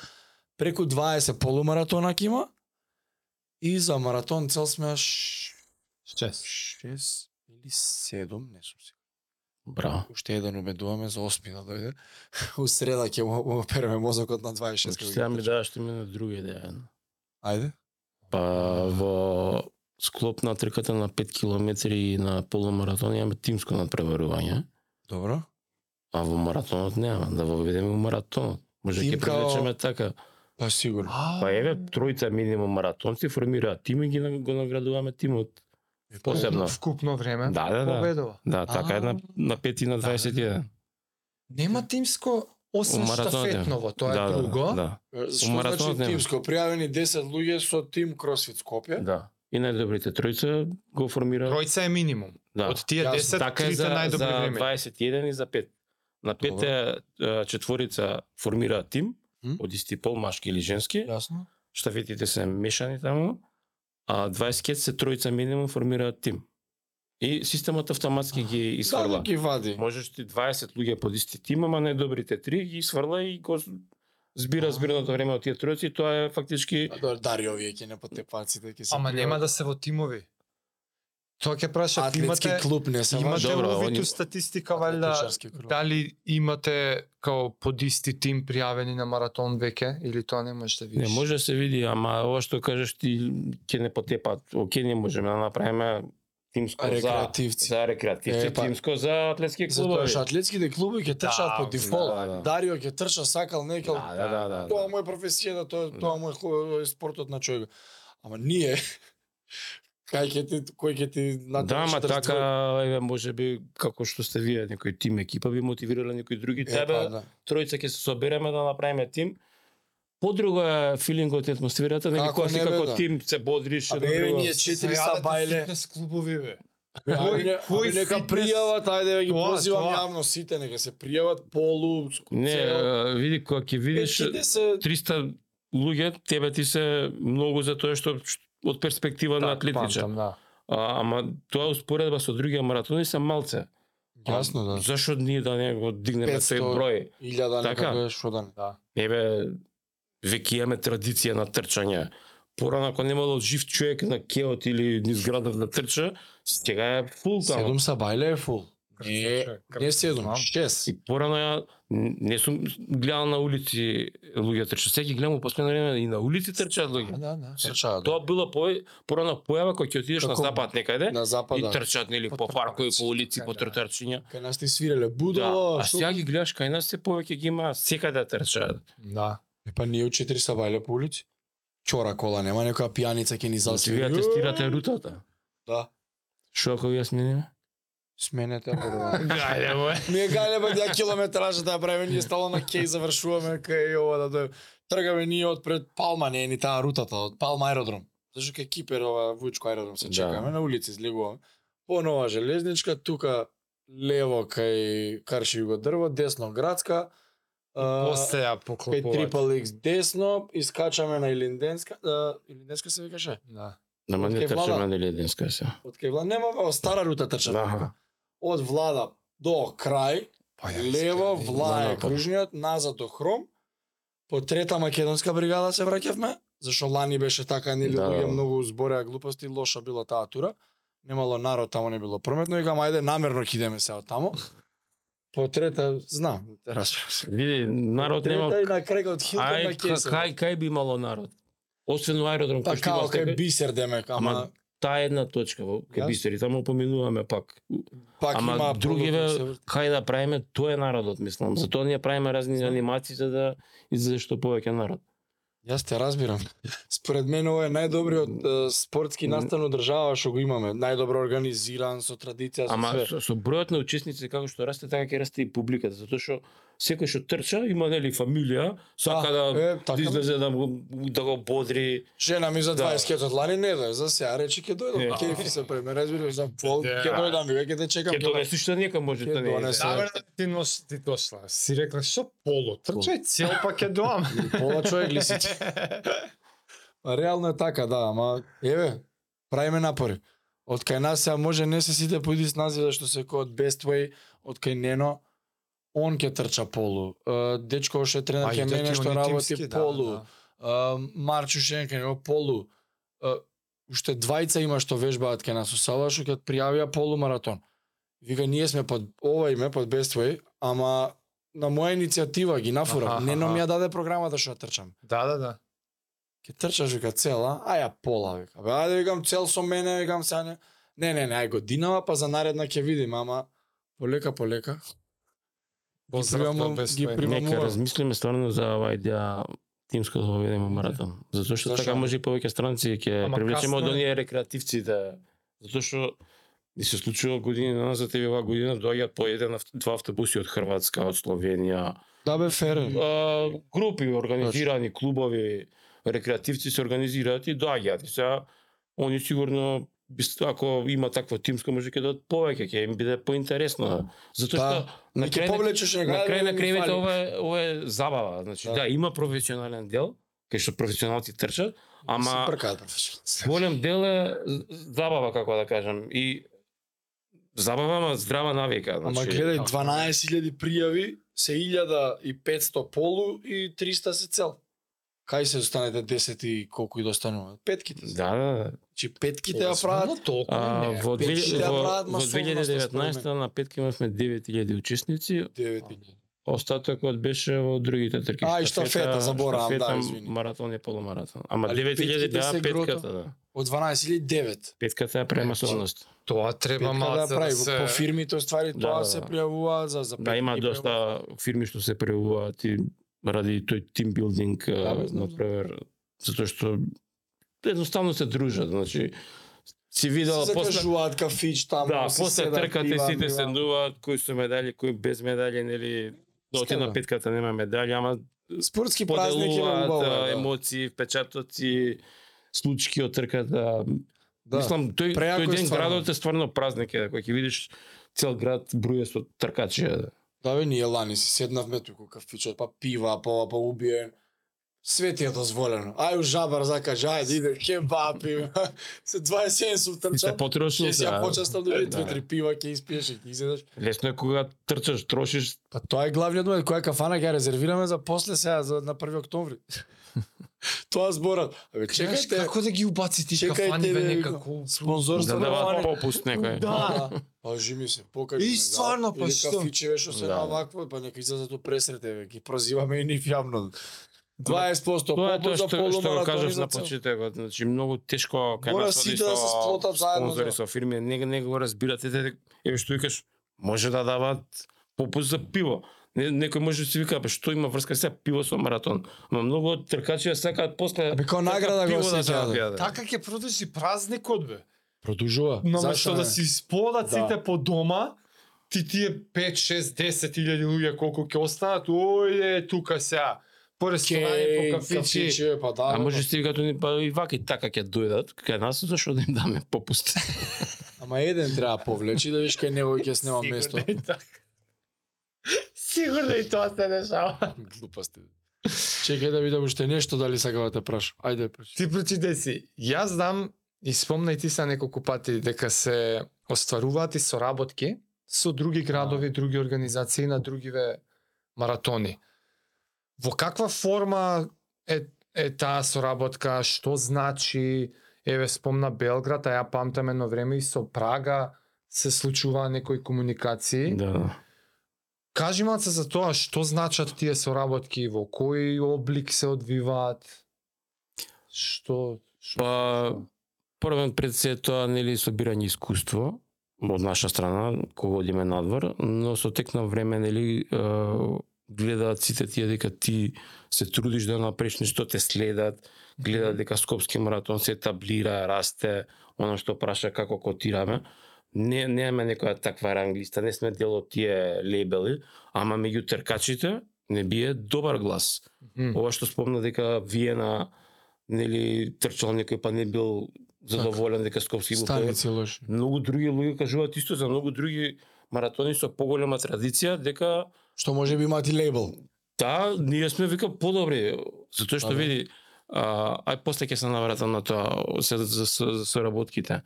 Преку 20 полумаратона ќе има. И за маратон цел сме ш... Шест. 6 или 7, не сум сигурен. Браво. Уште еден убедуваме за 8 да дојде. У среда ќе му му опереме мозокот на 26 Значи, Сега ми даваш ти мене друга идеја. Ајде. Па во склоп на трката на 5 километри на полумаратон имаме тимско надпреварување, Добро. а во маратонот нема, да воведеме во маратонот. Може ќе привлечеме така. Па сигурно. Па еве тројца минимум маратонци формираат тим и ги на- го наградуваме тимот. Посебно. Вкупно време. Да, да, да. Победува. Да, така е на на 5 и на Да, 21. Нема тимско освен е. штафетново, тоа да, е друго. Да, Што маратонот значи нема. тимско? Пријавени 10 луѓе со тим CrossFit Скопје. да. да. И најдобрите тројца го формираат. Тројца е минимум. Да. Од тие Јасно. 10, така е трите за, најдобри за време. 21 и за 5. На Добро. 5 е, четворица формираат тим, од исти пол, машки или женски. Јасно. Штафетите се мешани таму, а 20 кет се тројца минимум формираат тим. И системот автоматски ги Да, исфрла. да ги вади. Можеш ти 20 луѓе под исти тим, ама најдобрите три ги исфрла и го збира збирното време од тие тројци тоа е фактички А, добро, Дари овие ќе не потепаците, ќе се Ама нема да се во тимови. Тоа ќе прашат, Атлетски имате клуб не се имате. Добро, увид они- у статистика валјда дали имате као под исти тим пријавени на маратон веќе или тоа не можеш да Не видиш? може да се види, ама ова што кажеш ти ќе не потепат. Оке, не можеме да направиме тимско за Рекреативци. за рекреативци, Е, па- тимско за атлетски Затоа клубови. што атлетските клубови ќе трчаат Да, по дефолт. да, да. Дарио ќе трча сакал некал. Да, да, да, да. Тоа му е професијата, тоа тоа му е спортот на човек. Ама ние кај ќе ти кој ќе ти на Да, ама така, еве, може би, како што сте вие, некој тим екипа би мотивирала некои други Е, тебе, па, да. тројца ќе се собереме да направиме тим. Подруго е филингот и атмосферата, нели Како кога си како да. тим се бодриш, Абе, едно еве, ние четири са бајле. фитнес клубови бе. Кој- кој нека фитнес- пријават, ајде да ги позивам јавно сите, нека се пријават полу, Не, види кога ќе видиш Петките се 300 луѓе, тебе ти се многу за тоа што- од перспектива на атлетичар. Памтам, да. А, ама тоа успоредба со другите маратони се малце. Јасно да. Зашо ние да не го дигнеме 500 тој број? Илјада Така. нека беше што да не. Да. Ебе, веќе имаме традиција на трчање. Порано ако немало жив човек на кеот или низ градот да трча, сега е фул таму. Седум са бајле е фул. Не, не седум, шест. И порано ја не сум гледал на улици луѓе трчат. Сега ги гледам во последно време и на улици трчаат луѓе. Да, да, трчаат. Тоа било по порано појава кога ќе отидеш на Како запад некаде на запад, и да. трчаат нели По по паркови, по улици, по да. тротоарчиња. Кај нас ти свиреле Да, будало, а што- сега ги гледаш кај нас се повеќе ги има секаде трчаат. Да. Е, па ние у четири са бајле по улици. Чора кола, нема некоја пијаница ќе ни Значи вие засвири. тестирате рутата. Да. Што ако ја смениме? Сменете прво. Гајде му. Ние гајле ба ја километража да ја правиме, ние стало на кеј завршуваме кај ова да дојде. Тргаме ние од пред Палма, не е ни таа рутата, од Палма аеродром. Зашто кај Кипер ова Вујчко аеродром се Да. чекаме, на улици излегуваме. По нова железничка, тука лево кај Карши го дрво, десно градска. После ја Кај поклопуваат. Трипл X десно, искачаме на Илинденска, а, Илинденска се викаше? Да. Нама не кај трчаме влада? нели денска се. Од кај влада, нема, во стара рута трчаме. Да. Од влада до крај, Па ја лево, искрено, вла е да, да. кружниот, назад до Хром, по трета македонска бригада се враќавме, зашо лани беше така, нели Да, луѓе да. многу збореа глупости, лоша била таа тура. Немало народ таму не било прометно, и гам ајде намерно ќе идеме се од таму. По трета, знам, разбирам се. Види, народ Трета нема и на крај од Хилтон Ај, на Кесел. кај кај би имало народ? Освен у аеродром Па кој што има као кај бисер демек, ама, Ама таа една точка во кај бисери, таму поминуваме пак. пак ама има други полуто ве- се врти. Кај да правиме, тоа е народот, мислам. Затоа ние правиме разни анимации за да излезе што повеќе народ. Јас те разбирам. Според мен ова е најдобриот е, спортски настан од држава што го имаме. Најдобро организиран, со традиција, со Ама све. со, со бројот на учесници како што расте, така ќе расте и публиката, затоа што секој што трча има нели фамилија, сака да, е, да така излезе да го да го бодри. Жена ми за Да. 20 кетот лани не дојде, за сега речи ќе дојдам, Е. кефи се преме, разбираш, за пол, Да. ќе дојдам, вика ќе те чекам. Ќе донеси што нека може Ќе да не. донесе. Да. Ти нос ти дошла. Си рекла што полу, трчај цел па ќе доам. Пола човек ли си ти? Па реално е така, да, ама еве, правиме напори. Од кај нас сега може не се сите по идис назива што се кој од Best Way, од кај Нено, он ќе трча полу. Дечко што е тренер ќе мене што работи полу. Uh, Марчу Шенка него полу. Уште двајца има што вежбаат ке нас у сала што ќе пријавија полумаратон. Вика ние сме под ова име под Best ама на моја иницијатива ги нафура. Аха. ми ја даде програмата што ја трчам. Да, да, да. Ке трчаш вика цела, а ја пола вика. Бе, ајде викам цел со мене, викам сега не. Не, не, не, ај годинава, па за наредна ќе видим, ама полека, полека. Поздрав твој. примамо- Нека размислиме стварно за оваа идеја тимско да го ведеме маратон. Затоа што така може и повеќе странци ќе привлечеме од оние рекреативци да затоа што ни се случува години назад и оваа година доаѓаат по еден два автобуси од Хрватска, од Словенија, Да бе фер. а, групи организирани клубови рекреативци се организираат и доаѓаат. И сега они сигурно ако има такво тимско може ќе дадат повеќе, ќе им биде поинтересно. Затоа Да. што на крај на повлечеш на крај на фали. ова е ова е забава, значи Да. да. има професионален дел кај што професионалци трчат, ама професионалци. голем дел е забава како да кажам и забава ама здрава навика, Ама значи. гледај 12.000 пријави, се 1500 полу и 300 се цел. Кај се останете 10 и колку и достанува? Петките. се. Да, да, да. Значи петките ја прават. толку А, не. во, пет 2000 хиляди во, прават во масовност, 2019 според на петка имавме 9000 учесници, 9.000. остатокот беше во другите трки. А, и штафета, заборавам, да, извини. Маратон и полумаратон. Ама Али 9000 петките се беа грото? петката, да. Од 12.000 9. Петката е премасовност. Тоа треба Петка малце да да прави. се... По фирмите ствари Да, тоа да, се да. пријавуваат за за Да, има петки доста фирми што се преуваат и ради тој тим билдинг, Да, бе, да, знам, на пример, затоа што едноставно се дружат, значи си видел се после закажуваат кафич таму. Да, се после седат, трката пива, сите мива. седнуваат, кои со медали, кои без медали, нели, да оти Скаро. на петката нема медали, ама Спортски празник е убаво. да. емоции, впечатоци, случки од трката. Да. Мислам, тој, Преако тој ден стварно. градот е стварно празник, е, кој ќе видиш цел град бруе со тркачи. е. Да бе, ние лани си седнавме туку кафичот, па пива, па па убиен. Све ти е дозволено. Ај у жабар закаже, ајде иде кебапи. се 27 сум Ти се потрошил си ја сега. почестам да Да. две три пива ќе испиеш и ќе изедеш. Лесно е кога трчаш, трошиш, Па тоа е главниот момент, која кафана ќе резервираме за после сега за на 1 октомври. Тоа зборат. Абе Чекај, чекајте, како да ги убаци ти чекајте кафани бе да- некако? спонзорство да дават вани. попуст некој. Да. Па жими се, покажи. И ме, стварно, па Или што? кафичеве што се Да. на вакво, па нека излезат пресрете, бе, ги прозиваме и нив јавно. 20% Тоа е тоа попуст за што, што го кажав за на почетокот, значи многу тешко кај Мора нас сите оди да со се сплотат заедно, спонзори да. со фирми, не, не го разбирате, те, еве што викаш, може да дават попуст за пиво. Не, некој може да си вика, бе, што има врска се пиво со маратон. Ма многу од тркачи сакаат после Абе, као трка награда го пиво да пијат. Така ќе продолжи празникот бе. Продужува. Наместо да си сподат Да. сите по дома, ти тие 5, 6, 10 илјади луѓе колку ќе останат, оје тука сега. По ресторани, по кафичи. кафичи, па да. А може си вика ни па и ваки така ќе дојдат кај нас зашо да им даме попуст. Ама еден треба повлечи да виш кај него ќе снема место. Сигурно и тоа се дешава. Глупости. Чекај да видам уште нешто дали сакам да те прашам. Ајде прашај. Ти прочитай си. Јас знам и спомна и ти са неколку пати дека се остваруваат и соработки со други градови, други организации на другиве маратони. Во каква форма е е таа соработка, што значи, еве спомна Белград, а ја памтам едно време и со Прага се случуваа некои комуникации. да, да. Кажи малце за тоа што значат тие соработки, во кој облик се одвиваат, што... што Па првен пред се тоа нели собирање искуство од наша страна кога одиме надвор, но со тек на време нели гледаат сите тие дека ти се трудиш да направиш нешто те следат, гледаат дека Скопски маратон се етаблира, расте, оно што праша како котираме. Не немаме некоја таква ранглиста, не сме дел од тие лейбели, ама меѓу тркачите не бие добар глас. Мгм. Ова што спомна дека Виена нели трчал некој па не бил задоволен дека Скопски го. Станици лоши. Многу други луѓе кажуваат исто за многу други маратони со поголема традиција дека Што може би имаат и лейбл. да, ние сме вика подобри, затоа што Па да. види а, ај после ќе се навратам на тоа се за, за, за соработките.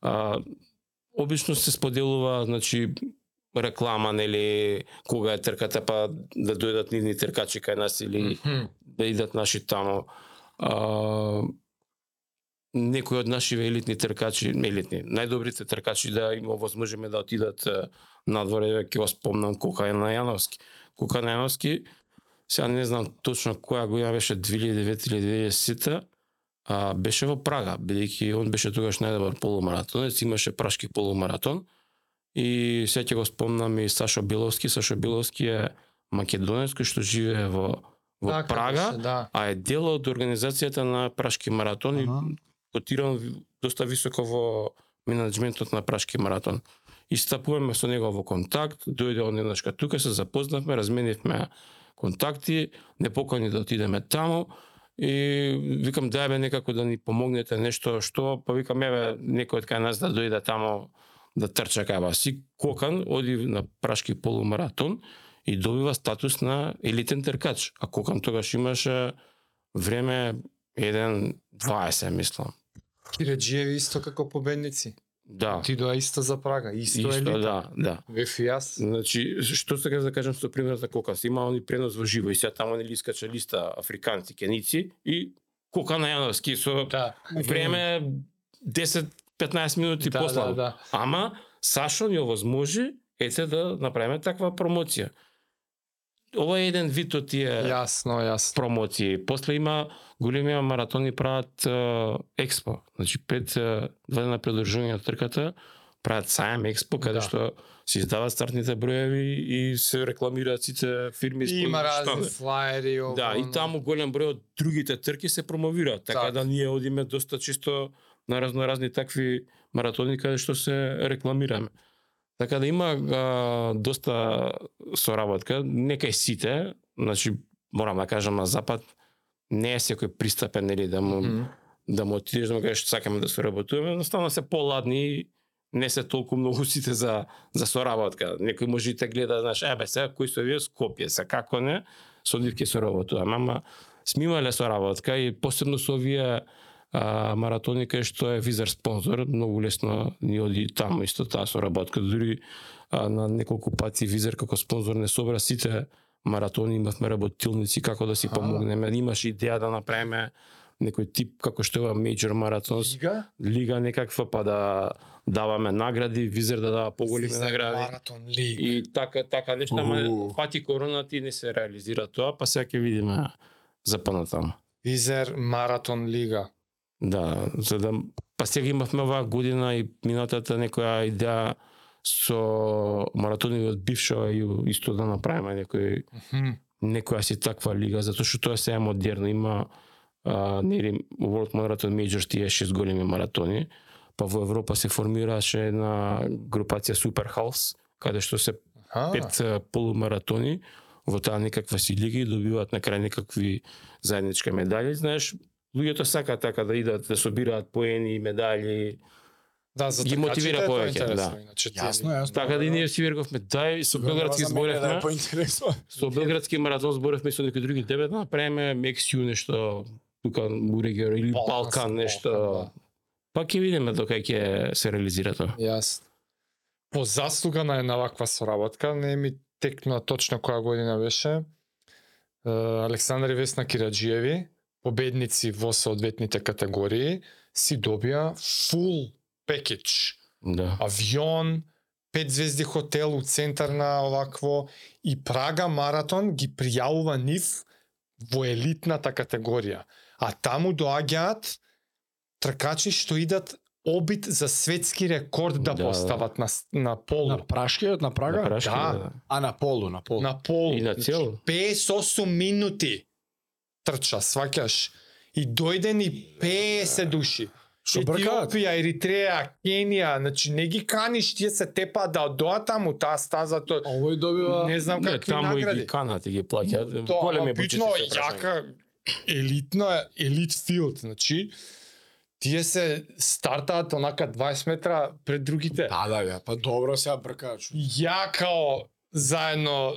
А, обично се споделува, значи реклама нели кога е трката па да дојдат нивни тркачи кај нас или Мгм. да идат наши тамо. А, некои од нашиве елитни тркачи, елитни, најдобрите тркачи да им овозможиме да отидат е, надвор, еве ќе го спомнам Кока на Јановски. Кока на Јановски, сега не знам точно која година беше 2009 или 2010 а, беше во Прага, бидејќи он беше тогаш најдобар полумаратонец, имаше прашки полумаратон и сега ќе го спомнам и Сашо Биловски. Сашо Биловски е македонец кој што живее во во Така Прага, беше, да. а е дел од организацијата на Прашки маратон и Аха. котиран доста високо во менеджментот на Прашки маратон. И стапуваме со него во контакт, дојде он еднашка тука, се запознавме, разменивме контакти, не покани да отидеме таму и викам да бе некако да ни помогнете нешто што, па викам еве некој од кај нас да дојде таму да трча кај вас. И Кокан оди на Прашки полумаратон и добива статус на елитен тркач. А Кокан тогаш имаше време 1.20, мислам. Киреджиеви исто како победници. Да. Ти доа исто за Прага, исто, Исто, елита. да, да. Веф и јас. Значи, што сакаш да кажам со примерот на Кокас? Има они пренос во живо и сега таму нели искача листа африканци, кеници и Кока на Јановски со Да. време 10-15 минути да, послано. да, да. Ама Сашо ни овозможи ете да направиме таква промоција. Ова е еден вид од тие Јасно, јасно. промоции. После има големи маратони прават е, експо. Значи пред е, два дена пред одржување на трката прават сајам експо каде Да. што се издаваат стартните броеви и се рекламираат сите фирми И има разни флаери, ово, Да, и таму голем број од другите трки се промовираат, така Така. да ние одиме доста чисто на разноразни такви маратони каде што се рекламираме. Така да има а, доста соработка, нека сите, значи морам да кажам на запад не е секој пристапен нели да му Мгм. да му отидеш да му кажеш сакаме да соработуваме, едноставно се поладни и не се толку многу сите за за соработка. Некој може и те гледа, знаеш, е бе сега кои се вие? Скопје, се. Како не, со нив ќе соработуваме, ама сме имале соработка и посебно со овие а, маратони кај што е Визер спонзор, многу лесно ни оди таму исто таа соработка. Дури а, на неколку пати Визер како спонзор не собра сите маратони, имавме работилници како да си помогнеме. Имаш идеја да направиме некој тип како што е ова мејор маратон, Лига? лига некаква па да даваме награди, Визер да дава поголеми награди. Маратон лиг. И така така нешто, ама Уу. фати короната и не се реализира тоа, па сега ќе видиме за понатаму. Визер Маратон лига. Да, за да па сега имавме оваа година и минатата некоја идеја со маратони од бивша и исто да направиме некој Мгм. некоја си таква лига, затоа што тоа сега е модерно, има а, нели World Marathon Majors тие шест големи маратони, па во Европа се формираше една групација Super House, каде што се А, пет полумаратони во таа некаква си лига и добиваат на крај некакви заеднички медали, знаеш, луѓето сакаат така да идат да собираат поени, медали, да, за ги мотивира е тоа повеќе, интересно, да. иначе Јасно, јасно. така да и ние си верговме, дај со Белградски да е зборевме, поинтересно. со Белградски маратон зборевме со некои други тебе да направиме Мексију нешто тука у регион или Балкански Балкан нешто. Балкан, Па ќе видиме докај ќе се реализира тоа. Јас. По заслуга на една ваква соработка, не ми текна точно која година беше, Александар и Весна Кираджиеви, победници во соодветните категории, си добија фул пекидж. Да. Авион, пет звезди хотел у центар на овакво и Прага маратон ги пријавува нив во елитната категорија. А таму доаѓаат тркачи што идат обид за светски рекорд да, Да. постават на, на полу. На прашкиот, на прага? На прашки, Да. да. А на полу, на полу. на полу. И на цел. 58 минути трча, сваќаш. И дојде ни 50 души. Што бркаат? Етиопија, Еритреја, Кенија, значи не ги каниш, тие се тепаат да одоа таму, таа стаза тоа. Овој добива Не знам Не, какви таму и награди. ги канат и ги плаќаат. Тоа, Големи се прашања. јака, елитна, елит филд, значи, тие се стартаат онака 20 метра пред другите. Да, да, ја, па добро сега бркаат. шо. Ја као заедно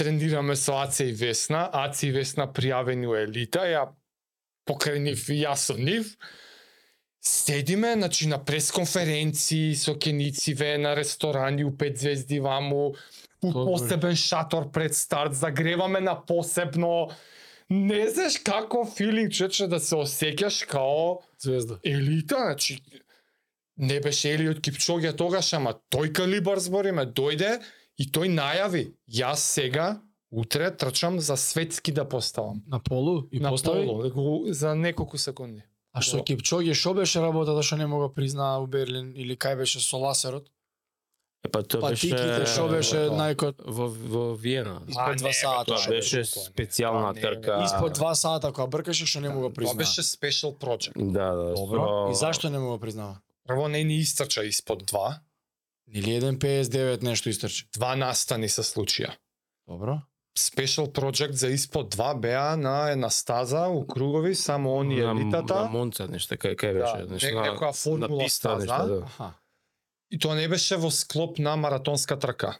тренираме со Аце и Весна, Аце и Весна пријавени у елита, ја покрај нив и јас со нив. Седиме, значи, на пресконференции со кенициве, на ресторани у пет звезди ваму, у Добро. посебен шатор пред старт, загреваме на посебно. Не знаеш како филинг, човече, да се осеќаш као Звезда. елита, значи не беше Елиот Кипчоге тогаш, ама тој калибар збориме, дојде И тој најави, јас сега утре трчам за светски да поставам. На полу и на постави? полу, за неколку секунди. А што Кипчоги, што беше работата што не мога признаа у Берлин или кај беше со ласерот? Па тоа па беше што беше најкот во во Виена. Испод 2 па сата тоа беше специјална трка. Испод 2 сата кога бркаше што не мога признаа. Тоа беше special project. Да, да. Добро. И зашто не мога да признава? Прво не ни истрча испод два. Нели 1.59 нешто истрчи. Два настани се случија. Добро. Спешал project за испод два беа на една стаза у кругови, само они елитата. На, на Монца нешто, кај кај беше, да, нешто. Некоја формула да, на стаза. Нешто, да. Аха. И тоа не беше во склоп на маратонска трка.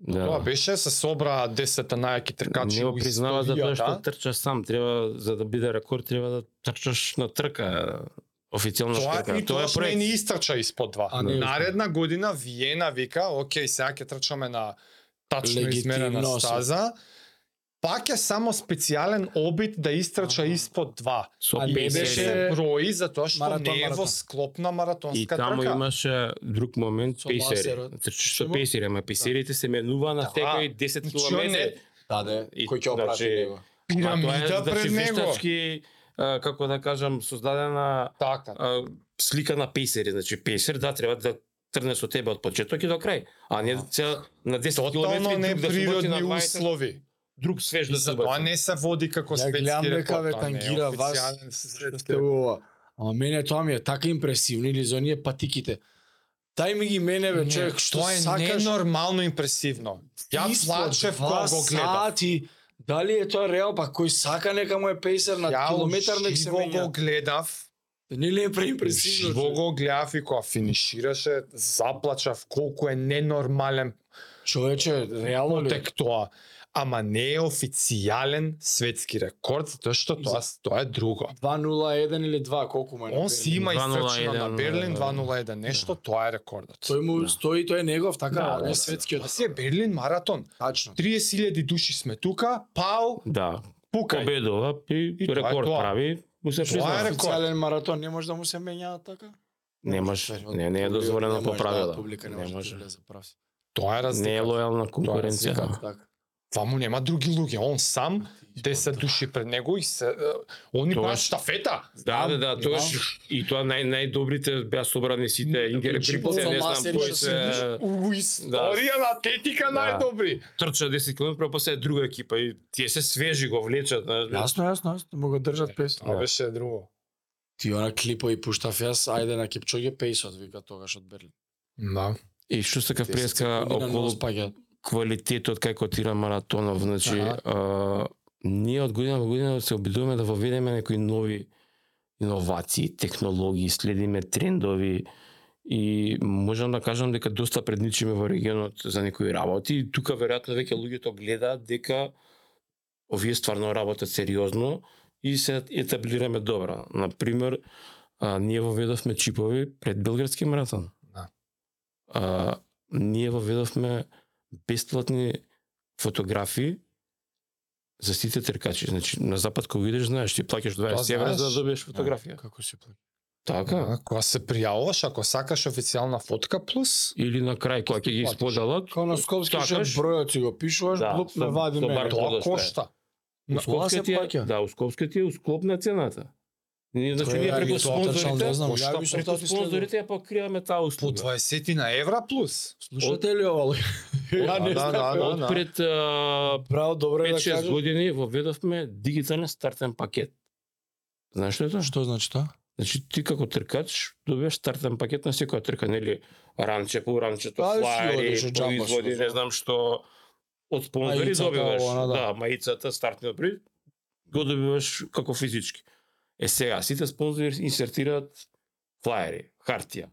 Да. Тоа да. беше се собра 10 најаки тркачи. Не го признава за тоа што трчаш сам, треба за да биде рекорд треба да трчаш на трка официјална Тоа трка. и тоа е не ни истрча испод два. А, не Наредна година Виена вика, окей, сега ќе трчаме на тачно измерена стаза. Пак е само специјален обид да истрча испод два. со А не Не беше беше брои затоа што маратон, не е во склоп на И маратонска таму трка. имаше друг момент, Со пейсери. ласерот. Трчаш со пейсери, ама пейсерите се менува на Да. секој 10 Значи, км. не- Да, да, И, кој ќе опрати значи, него. Пирамида пред него. Како да кажам, создадена Така. а, слика на пейсери. Значи, пейсер, да, треба да трне со тебе од почеток и до крај. А не цел на 10 Тотално км друг да неприродни на 20, услови. друг свеж да се за тоа не се води како Ја светски гледам дека рекорд, ве тоа не е тангира вас, ова. Ама мене тоа ми е така импресивно или за оние патиките. Тај ми ги мене бе, Не, човек, што тоа е сакаш ненормално импресивно. Ја плачев кога го гледав. Сати, дали е тоа реал, па кој сака нека му е пейсер на Ја километар нек се живо го гледав. Не е преимпресивно. Живо го гледав и кога финишираше, заплачав колку е ненормален Човече, реално ли? потек тоа. Ама не е официјален светски рекорд, затоа што тоа тоа е друго. 201 или 2, колку му е? Он си има 2:01, истрчено на Берлин да. 201 нешто, тоа е рекордот. Тој му Да. стои, тој е негов, така, Да, он да, е да. светскиот. Тоа си е Берлин маратон. Тачно. 30.000 души сме тука, пау, Да, пукај. победува и, И тоа е рекорд тоа. прави, му се Тоа е рекорд. Официјален маратон не може да му се менја така? Немаш, Од не, не е дозволено не по може, да, правила. Не Не може, може. да. Тоа е разлика. Не е лојална конкуренција. разлика. да. Така. Ваму нема други луѓе, он сам 10 души пред него и се они прават штафета. Да, да, да, тогаш и тоа нај најдобрите беа собрани сите Ингер Джипот Брипце, со не знам кои се У историја на атлетика Да. најдобри. трча 10 км, после друга екипа и тие се свежи го влечат, знаеш. Јасно, јасно, јасно, му го држат пес. Тоа беше друго. Ти она клипови пуштав јас, ајде на Кипчоге пейсот, вика тогаш од Берлин. Да. И што сакав 10 преска околу. Квалитетот кај котира маратонов, значи Аха. а, ние од година во година се обидуваме да воведеме некои нови иновации, технологии, следиме трендови и можам да кажам дека доста предничиме во регионот за некои работи и тука веројатно веќе луѓето гледаат дека овие стварно работат сериозно и се етаблираме добро. На пример, ние воведовме чипови пред Белградски маратон. Да. А, ние воведовме бесплатни фотографии за сите тркачи. Значи, на запад кога идеш, знаеш, ти плаќаш 20 евра за да добиеш фотографија. Како си плаќа? Така. Да, Кога се пријавуваш, ако сакаш официјална фотка плюс, Или на крај кога ќе ги споделат, Као на Скопски што Сакаш? бројот си го пишуваш, Да, блуп ме вади мене. тоа кошта. На ти е, да, Усковска ти е усклоп на цената. Ние значи ние ја преку спонзорите, не знам, ја би сум преку тоа ти следувал. спонзорите ја покриваме таа По услуга. 20 на евра плюс. Слушате ли ова? Ја не да, знам. да, да. Пред а, Браво, добро е да 5-6 кажеш. години воведовме дигитален стартен пакет. Знаеш што е тоа? Што значи тоа? Значи ти како тркач добиваш стартен пакет на секоја трка, нели? Ранче по ранчето, Па, флаери, производи, не знам што од спонзори добиваш. да. да, маицата, стартниот при го добиваш како физички. Е сега, сите спонзори инсертираат флаери, хартија.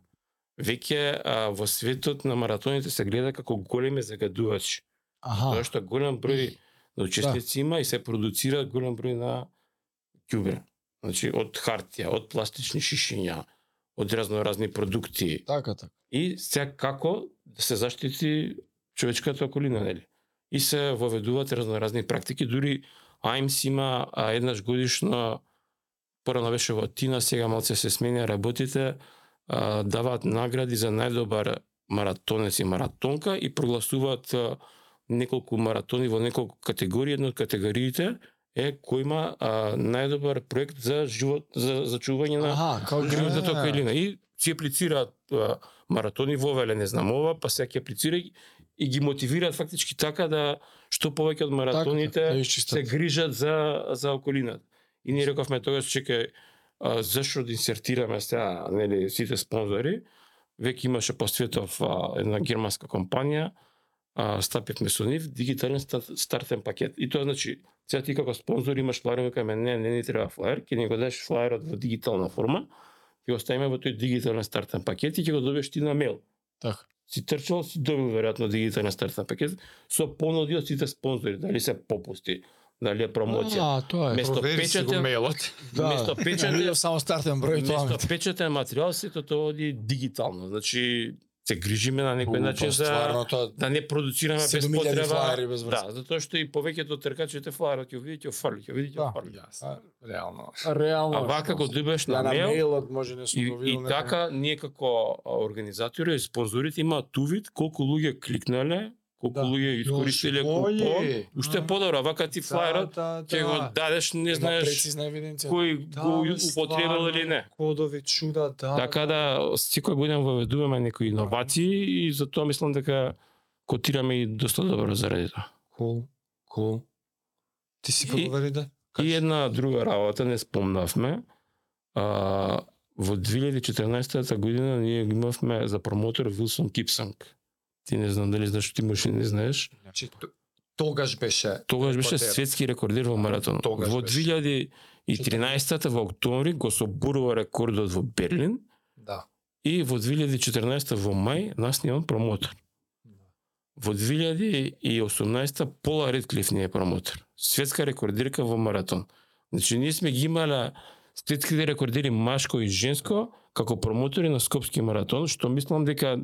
Веќе а, во светот на маратоните се гледа како големи загадувачи. Аха. Тоа што голем број на учесници има и се продуцира голем број на ѓубре. Значи од хартија, од пластични шишиња, од разноразни продукти Така, така. и сега како да се заштити човечката околина, нели? И се воведуваат разноразни практики, дури АИМС има а, еднаш годишно порано беше во Тина, сега малце се сменја работите, а, даваат награди за најдобар маратонец и маратонка и прогласуваат а, неколку маратони во неколку категории. Една од категориите е кој има а, најдобар проект за живот за зачување на животната околина и си аплицираат а, маратони во веле не знам ова, па ќе аплицира и, ги мотивираат фактички така да што повеќе од маратоните да се грижат за за околината. И ние рековме тогаш чекај а, зашто да инсертираме сега нели сите спонзори. Веќе имаше по светов а, една германска компанија а, стапивме со нив дигитален ста- стартен пакет. И тоа значи, сега ти како спонзор имаш флаер, викаме не, не ни треба флаер, ќе ни го дадеш флаерот во дигитална форма, ќе го ставиме во тој дигитален стартен пакет и ќе го добиеш ти на мејл. Така. Си трчал, си добил веројатно дигитален стартен пакет со понуди од сите спонзори, дали се попусти, дали е промоција. А, тоа е. Место печатен- мејлот. Место Не печатен, видов само стартен број тоа. место печатен материјал сето тоа оди дигитално. Значи се грижиме на некој начин за да не продуцираме без 7000 потреба. флаери без. Да, затоа што и повеќето тркачите флаерот ќе видите, ќе фарли, ќе видите, Да. ќе фарли. Јас, реално. реално. А вака го добиваш на на мејл мејлот може не сум и, и така ние како организатори и спонзорите имаат увид колку луѓе кликнале, колку Да. луѓе искористиле купон. Уште А. подобро, вака ти флаерот да, ќе го дадеш, не знаеш кој Да, го употребил или не. Кодови чуда, да. Така да секоја година воведуваме некои иновации и затоа мислам дека котираме и доста добро заради тоа. Кул, кул. Ти си И- провери да? И една друга работа не спомнавме. А, во 2014 година ние имавме за промотор Вилсон Кипсанг. Ти не знам дали знаеш, ти можеш и не знаеш. Значи, тогаш беше Тогаш беше рекордер. светски рекордер во маратон. Тогаш во беше. 2013 во октомври го соборува рекордот во Берлин Да. и во 2014 во мај нас немам промотор. во 2018 Пола Редклиф не е промотор. Светска рекордерка во маратон. Значи ние сме ги имале светските рекордери машко и женско како промотори на Скопски маратон, што мислам дека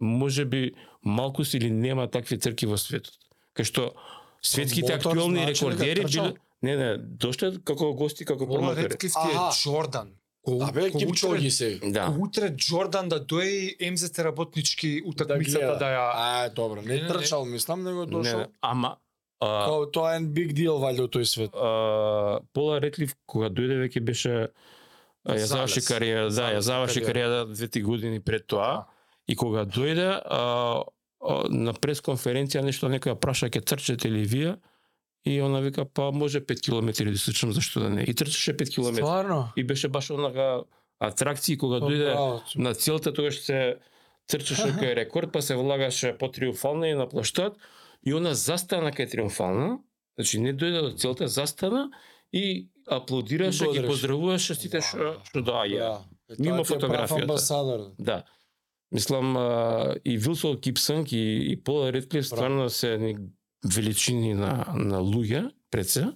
може би малку се или нема такви црки во светот. Кај што светските Мотор актуелни значи рекордери трчал? биле не, не, дошле како гости, како е Аха. Джордан. Ко, Абе, ко утре, се. Да. ко утре Джордан да дојде и МЗТ работнички Да утакмицата гледа. да ја... А, добро, Не, не не, трчал, мислам, него Не, дошол. не, ама а, Као тоа е deal валјда у тој свет. а, Пола Ретлив кога дојде веќе беше а, ја заврши кариера, да, ја заврши кариера. две-три години пред тоа и кога дојде а, а, на пресконференција нешто некоја праша ќе трчате ли вие и она вика па може 5 километри да се зашто да не и трчаше 5 километри Стварно? и беше баш онака атракции кога Па, дојде браво. на целта тогаш се трчаше кај рекорд, па се влагаше по триумфална и на площад и она застана кај триумфална, значи не дојде до целта, застана и аплодираше, ги Благодареше. поздравуваше сите што. Да. Е, Мимо фотографијата. Да. Мислам а, и Вилсон Кипсанг и, и Пола Редклиф стварно се ни величини на на луѓе пред се,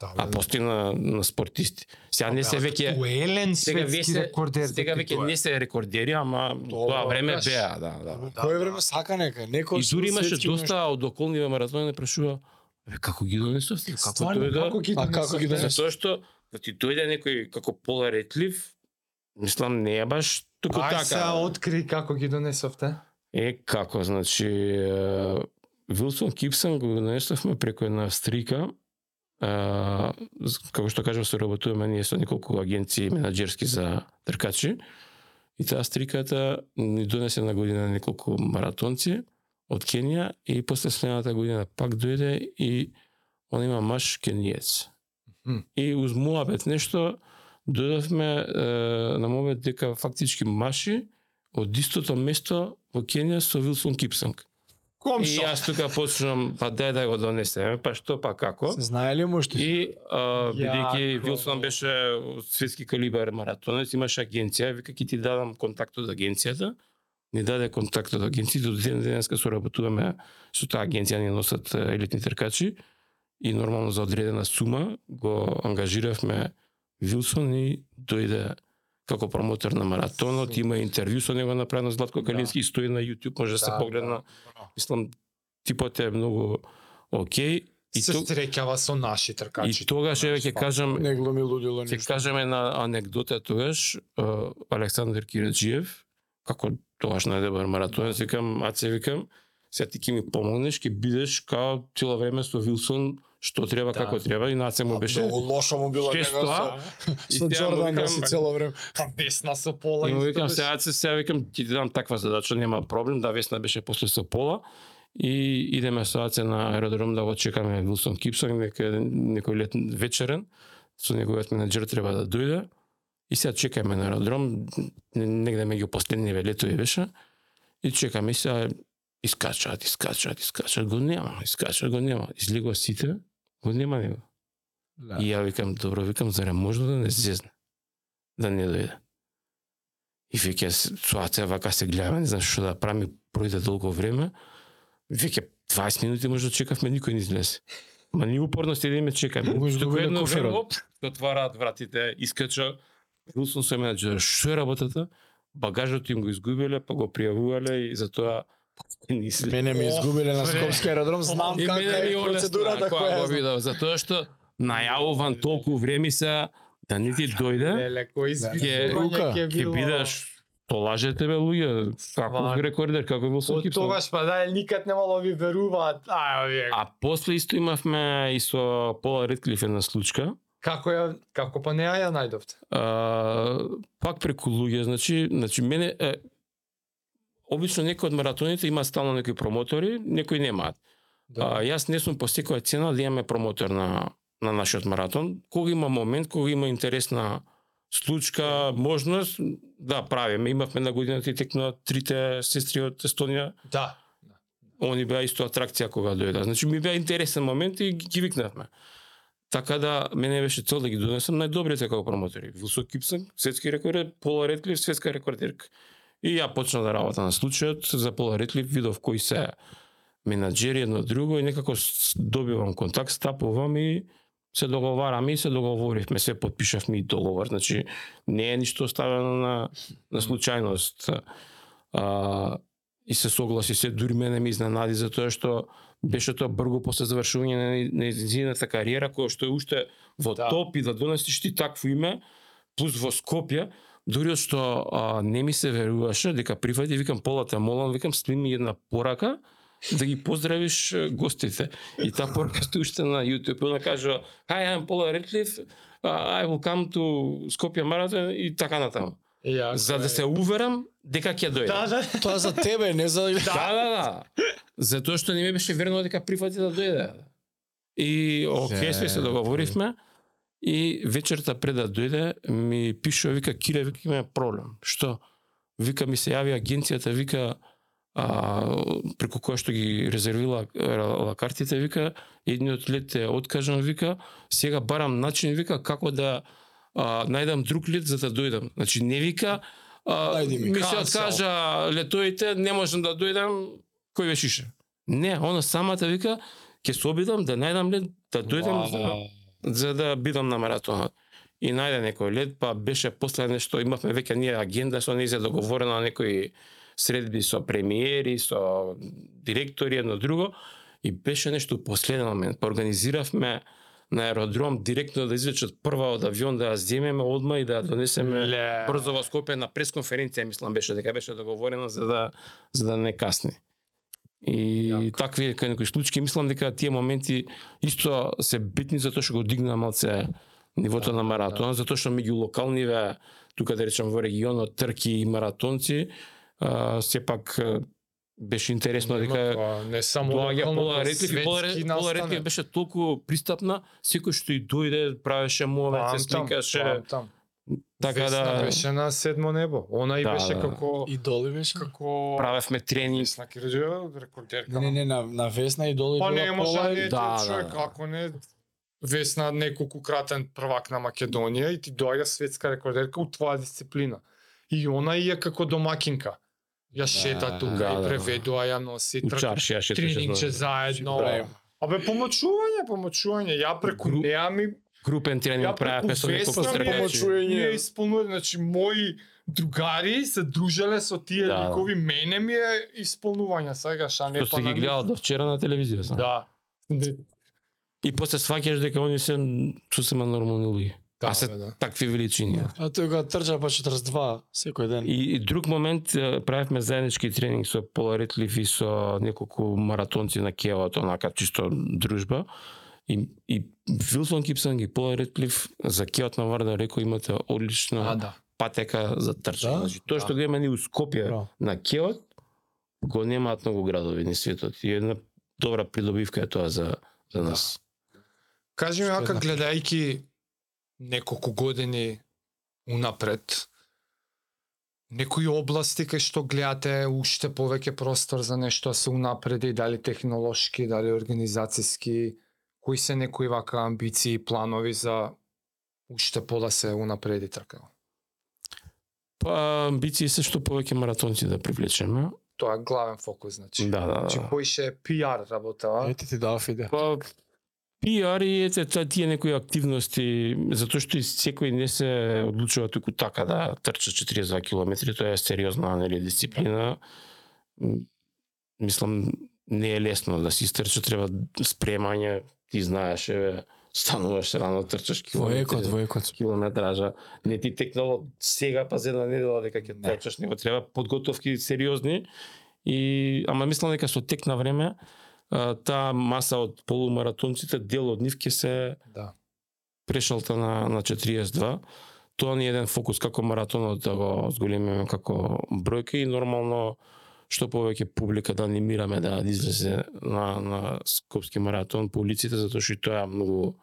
Да, а после на, на спортисти. Сега не се веќе Актуелен сега светски веќе рекордер. сега веќе тоа не се рекордери, ама тоа време беа, да, да. Да, да. време сака нека, некој И дури имаше доста од околниве маратони не прашува Бе, како ги донесовте? Како Стварно, како ги А како ги донесовте? донесовте? Затоа што да ти дојде некој како Пола Ретлив, мислам не е баш туку Ај така. сега откри како ги донесовте. Е како, значи е, Вилсон Кипсън го донесовме преку една австрика. А, како што кажав, соработуваме ние со неколку агенции менаџерски за тркачи. И таа австриката ни донесе на година неколку маратонци од Кенија и после следната година пак дојде и он има маш кениец. Мгм. И уз муабет нешто дојдовме е, на момент дека фактички маши од истото место во Кенија со Вилсон Кипсанг. И Комшо. јас тука почнам, па дај да го донесеме, па што па како. Се знае ли му што? И а, бидејќи. Вилсон беше светски калибар маратонец, имаше агенција, вика ќе ти дадам контакт од агенцијата. Ни даде контакт од агенцијата, до ден денеска соработуваме со таа агенција, ни носат елитни тркачи и нормално за одредена сума го ангажиравме Вилсон и дојде како промотор на маратонот, има интервју со него направено Златко Да. Калински и стои на YouTube, може да се Да, погледна. Мислам типот е многу окей. И, се ту, среќава со наши и тркачи. тогаш еве ќе кажам Не глуми лудило ќе ништо. кажам една анекдота тогаш е, Александар Кираджиев како тогаш најдобар маратонец викам аце викам сега ти ќе ми помогнеш ќе бидеш као цело време со Вилсон што треба Да. како треба и наце му беше Многу лошо му било шест него тоа. со- да викам- си цело време. Па Весна со пола. И му викам сега се сега викам ти дам таква задача, нема проблем, да Весна беше после со пола и идеме со Аце на аеродром да го чекаме Вилсон Кипсон нека некој лет вечерен со неговиот менаџер треба да дојде и сега чекаме на аеродром негде меѓу последниве летови беше и чекаме и сега искачаат, искачаат, искачаат, го нема, искачаат, го нема. Излегува сите, го нема него. Да. И ја викам, добро, викам, зарем можно да не зезне? Да не дојде. И веќе с- со Аце вака се гледаме, не знам што да правиме, пројде долго време. Веќе 20 минути може да чекавме, никој не излезе. Ма ни упорно седиме чекаме. Го Туку изгубиле едно време, оп, се отвараат вратите, искача. Вилсон се менаџер, што е работата? Багажот им го изгубиле, па го пријавувале и затоа. Мене ми изгубиле на. Скопски аеродром, знам И ми е процедурата која го знам. видов, затоа што најавуван толку време се да не ти дојде, Леле, кој Да. ќе ќе бидеш то лажете бе луѓе, како Стварно. рекордер, како Вилсон Од Кипсон. тогаш па да никад немало ви веруваат. Ај, овие. А после исто имавме и со Пола Редклиф една случка. Како ја како па не ја ја најдовте? А, пак преку луѓе, значи, значи мене е, обично некои од маратоните има стално некои промотори, некои немаат. Да. А, јас не сум по секоја цена да имаме промотор на на нашиот маратон. Кога има момент, кога има интересна случка, можност, да правиме. Имавме на годината и текнува трите сестри од Естонија. Да. Они беа исто атракција кога дојда. Значи ми беа интересен момент и ги, викнавме. Така да мене беше цел да ги донесам најдобрите како промотори. Вилсо Кипсън, светски рекордер, Пола Редклиф, светска рекордерка. И ја почна да работам на случајот за Пола Редклиф, видов кои се менаџери едно друго и некако добивам контакт, стапувам и се договараме и се договоривме, се подпишавме и договор, значи не е ништо оставено на, на случајност. А, и се согласи се, дури мене ми изненади за тоа што беше тоа брго после завршување на незината кариера, која што е уште во Да. топ и да донесиш ти такво име, плюс во Скопје, дури од што а, не ми се веруваше дека прифати, викам Пола те молам, викам сними ми една порака да ги поздравиш гостите. И таа порака стои уште на YouTube, она кажа Hi, I'm Paula Redcliffe, uh, I will come to Skopje Marathon и така натаму. Ја, За да се уверам дека ќе дојде. Да, да. Тоа за тебе, не за... Да, да, да. Затоа што не ми беше верно дека прифати да дојде. И окей, све се договоривме. И вечерта пред да дојде ми пишува вика Кире вика има проблем. Што? Вика ми се јави агенцијата вика а, преку која што ги резервила картите вика едниот лет е откажан вика сега барам начин вика како да а, најдам друг лет за да дојдам. Значи не вика а, ми, ми се откажа летоите, не можам да дојдам, кој вешише? Не, она самата вика, ќе се обидам да најдам лет, да дојдам за, за да бидам на маратонот. И најде некој лет, па беше после нешто, имавме веќе ние агенда со нејзе договорено на некои средби со премиери, со директори, едно друго, и беше нешто последен момент. Па организиравме на аеродром директно да извлечат прва од авион да ја земеме одма и да ја донесеме Ле. брзо во Скопје на пресконференција мислам беше дека беше договорено за да за да не касни. И Јако. такви кај некои случаи мислам дека тие моменти исто се битни затоа што го дигна малце нивото Да, на да, маратон, затоа што меѓу локалниве тука да речем во регионот трки и маратонци а, сепак беше интересно Нема дека тоа, не само доаѓа Пола Ретлиф и Пола. Ретлиф беше толку пристапна, секој што и дојде правеше мове, се памтам. Така Весна да беше на седмо небо. Она и Да, беше да. како Идоли беше? како правевме тренинг. Весна Кирџева, рекордерка. Не, не, не, на, на Весна Идоли Па била не може пола да и- не Да, да, човек, да, да. ако не Весна неколку кратен првак на Македонија и ти доаѓа светска рекордерка у твоја дисциплина. И она и е како домакинка. Ја шета тука да, и да. преведува, ја носи. Учарши, ја шеташе. Тренингче заедно. Абе помочување, помочување. Ја преку Гру- неа ми Групен тренинг Ја правевме со помочување. ми е исполнува, значи мои другари се дружеле со тие Да, да. ликови, мене ми е исполнување сега ша не Што ги гледал до вчера на телевизија, сам. Да. И после сваќаш дека они се сосема нормални луѓе. Да, а се бе, да. такви величини. А тој го трча по 42 секој ден. И, и друг момент правевме заеднички тренинг со Пола Ретлиф и со неколку маратонци на Кевот, онака чисто дружба. И, и Вилсон Кипсанг и Пола Ретлиф за Кевот на Варда реко имате одлична А, да. патека за трчање. Да? Значи, тоа што Да. го имаме ни у Скопје Браво. на Кевот, го немаат многу градови на светот. И една добра придобивка е тоа за, за нас. Кажи ми, Што ака гледајки неколку години унапред, некои области кај што гледате уште повеќе простор за нешто да се унапреди, дали технолошки, дали организацијски, кои се некои вака амбиции, планови за уште по да се унапреди тркава? Па амбиции се што повеќе маратонци да привлечеме. Тоа е главен фокус, значи. Да, да, Значи, да. кој ше е пиар работава? Ете ти дав идеја. Па PR и ете та- тие некои активности, затоа што и секој не се одлучува туку така да трча 42 км, тоа е сериозна нели дисциплина. Мислам не е лесно да си стрча, треба спремање, ти знаеш, еве, стануваш рано, трчаш километри, воекот. километража. Не ти текнало сега па за една недела дека ќе Не. трчаш, него треба подготовки сериозни. И ама мислам дека со тек на време таа маса од полумаратонците, дел од нив ќе се Да. прешалта на, на 42. Тоа ни е еден фокус како маратонот да го зголемиме како бројка и нормално што повеќе публика да анимираме да излезе на, на Скопски маратон по улиците, затоа што и тоа е многу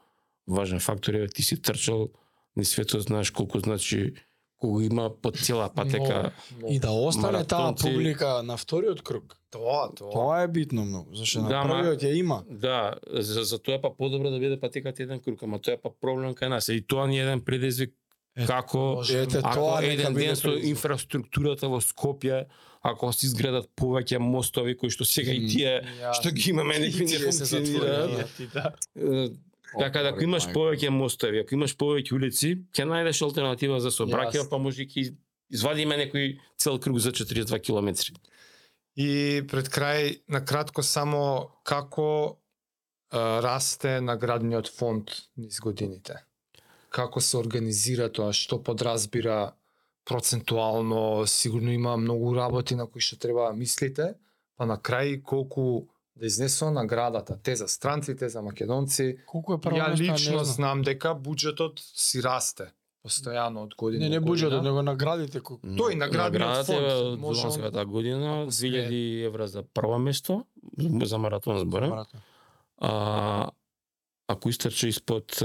важен фактор. Еве ти си трчал ни светот, знаеш колку значи кога има по цела патека. И да остане таа публика на вториот круг. Тоа, тоа. Тоа е битно многу, зашто на Да, првиот ја има. Да, за, за тоа е па подобро да биде патеката еден круг, ама тоа е па проблем кај нас. И тоа ни е еден предизвик како Ете, ако тоа еден ден со инфраструктурата во Скопје, ако се изградат повеќе мостови кои што сега и тие што ги имаме не функционираат. да. Така да ако имаш повеќе мостови, ако имаш повеќе улици, ќе најдеш алтернатива за сообраќај, па може ќе извадиме некој цел круг за 42 километри. И пред крај, на кратко само како а, расте наградниот фонд низ годините? Како се организира тоа, што подразбира процентуално, сигурно има многу работи на кои што треба да мислите, па на крај колку да изнесува наградата, те за странци, те за македонци. Колку е прво Ја лично не знам. знам дека буџетот си расте постојано од година. Не, не буџетот, него наградите колку. Тој наградниот фонд, може година, ако сме- 2000 евра за прво место, за маратон зборам. Маратон. А ако истрче испод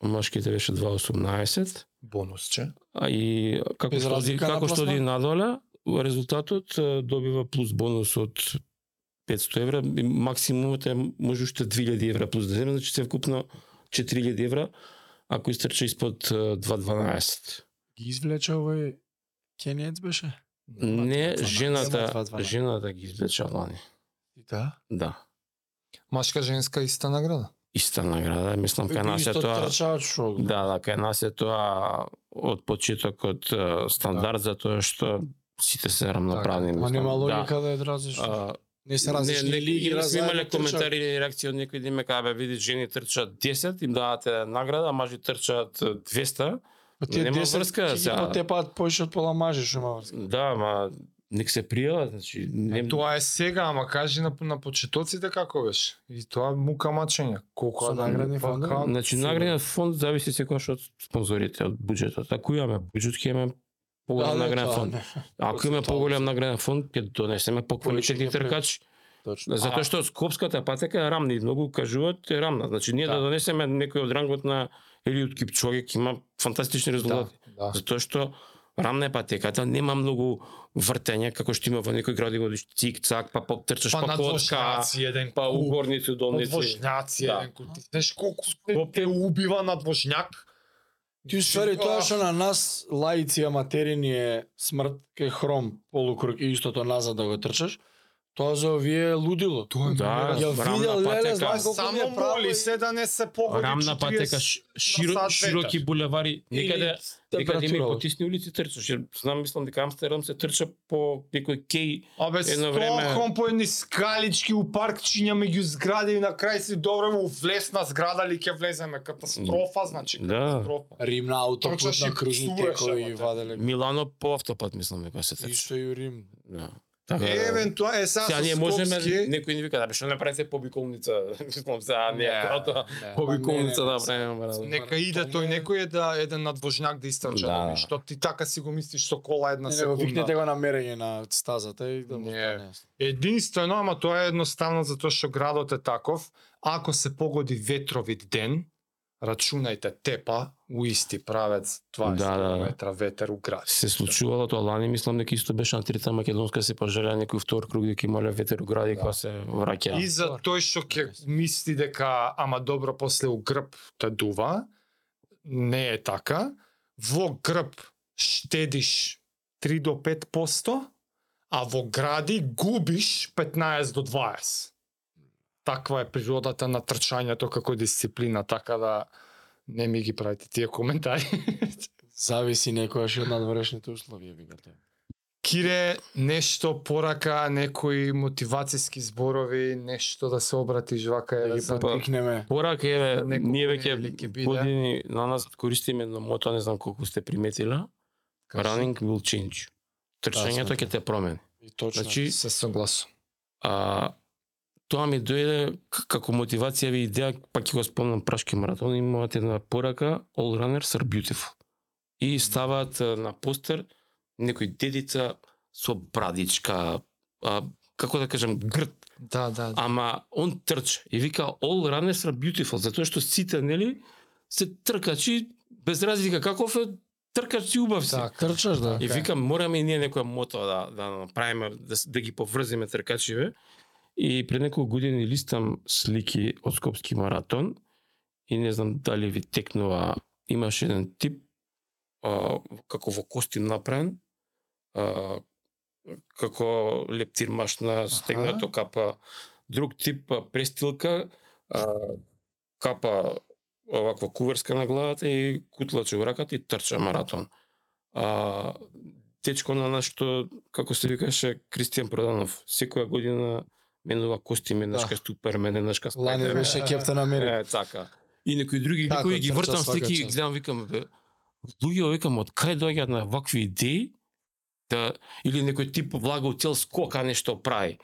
а, машките беше 2.18, бонусче. а и како Без што како што оди пласман? надоле, резултатот добива плюс бонус од 500 евра, и максимумот е може уште 2000 евра плюс да земе, значи се вкупно 4000 евра, ако истрче испод а, 2.12. Ги извлече овој Кениец беше? Не, 2.12. жената, Нема 2.12. жената ги извлече лани. Да. Да. Машка женска иста награда. Иста награда, мислам кај нас е тоа. трчаат шо. Да, да, кај нас е тоа од почетокот е, стандард затоа што сите се рамноправни. Мислам. нема логика да е Да. различно. А, Не се не, различни не, лиги, ние сме имале коментари и реакции од некои диме кај бе види жени трчаат 10, им давате награда, а мажи трчаат 200. Па тие Нема 10 врска, сега. потепаат поише од пола мажи, што има врска. Да, ма нек се пријават, значи не Тоа е сега, ама кажи на, на почетоците како беше. И тоа мука мачење. Колку Со да- наградни па, фондови? као- Значи наградниот фонд зависи секогаш од спонзорите, од буџетот. Ако имаме буџет, ќе имаме поголем Да, награден фонд. не. Ако имаме поголем награден фонд, ќе донесеме поквалитетни тркачи. Точно. Затоа што Скопската патека е рамна и многу кажуваат е рамна. Значи ние да, Да. донесеме некој од рангот на Елиот Кипчоге ќе има фантастични резултати. Да, да. Затоа што рамна е патеката, нема многу вртење како што има во некој гради годиш цик цак, па потрчаш Па па, на котка, еден па угорници, долници. Подвожњаци Да. еден куп. Ти Знаеш колку те, те убива на двожњак? Ти уствари тоа што на нас лаици аматери ни е смрт кај хром полукруг и истото назад да го трчаш, тоа за овие лудило. Тоа е Да. Ја рамна видел, леле, патека. знаеш колку Само е право моли се да не се погоди Рамна 40 патека, широ, широки булевари, некаде Некаде има потисни улици трчаш. Знам, мислам дека Амстердам се трча по некој кеј. Абе, Едно време- Стокхолм по едни скалички у паркчиња меѓу згради и на крај си добре во влесна зграда ли ќе влеземе катастрофа, значи Да. катастрофа. Рим на и на кружни псуваш, текови ево те. ваделе. Милано по автопат, мислам дека се трча. Исто и Рим. Да. Така. Евентуално е сега Сега со ние можеме, некој ни вика да бе, што не правите побиколница, мислам сега не, Не, тоа не. побиколница не, не, да не, правиме, брат. Нека иде тој некој е да еден надвожњак да истрча Да. што ти така си го мислиш со кола една Не, не, го секунда. викнете го на мерење на стазата и да Не. Единствено, ама тоа е едноставно затоа што градот е таков, ако се погоди ветровит ден, рачунајте тепа у исти правец 20 Да, да, да. ветер у град. Се случувало тоа лани, мислам дека исто беше на трета македонска се пожелеа некој втор круг дека имале ветер у гради Да. кога се враќа. И за тој што ќе мисли дека ама добро после у грб те дува, не е така. Во грб штедиш 3 до 5%, а во гради губиш 15 до 20. Таква е природата на трчањето како дисциплина, така да не ми ги правите тие коментари. Зависи некојаш од надворешните услови, викате. Кире, нешто порака, некои мотивацијски зборови, нешто да се обратиш вака е Да да ги подвикнеме. Порака е, ние веќе години на нас користиме едно мото, не знам колку сте приметила. Running will change. Трчањето Да, ќе те промени. И точно. Значи, Се согласувам. а, тоа ми дојде како мотивација ви идеја, па ќе го спомнам прашки маратон, имаат една порака All runners are beautiful. И ставаат на постер некој дедица со брадичка, а, како да кажам, грд, Да, да, да. ама он трча и вика all runners are beautiful, затоа што сите, нели, се тркачи без разлика каков е тркач си убав си. Така. Трчаш, да. И Така викам, мораме и ние некоја мото да, да направиме, да, да ги поврзиме тркачиве. И пред неколку години листам слики од Скопски маратон и не знам дали ви текнува, имаше еден тип а, како во костим направен, а, како лептирмаш на стегнато капа, друг тип а, престилка, а, капа оваква куверска на главата и кутлаче во раката и трча маратон. А, течко на нашто, како се викаше, Кристијан Проданов, секоја година менува костим, еднаш Да. ка Супермен, еднаш ка Лани Спайдермен. беше Кептен Америка. Е, така. И некои други Како ликови ги вртам слики и гледам викам бе, луѓе викам од кај доаѓаат на вакви идеи да или некој тип влага у цел скока нешто прави.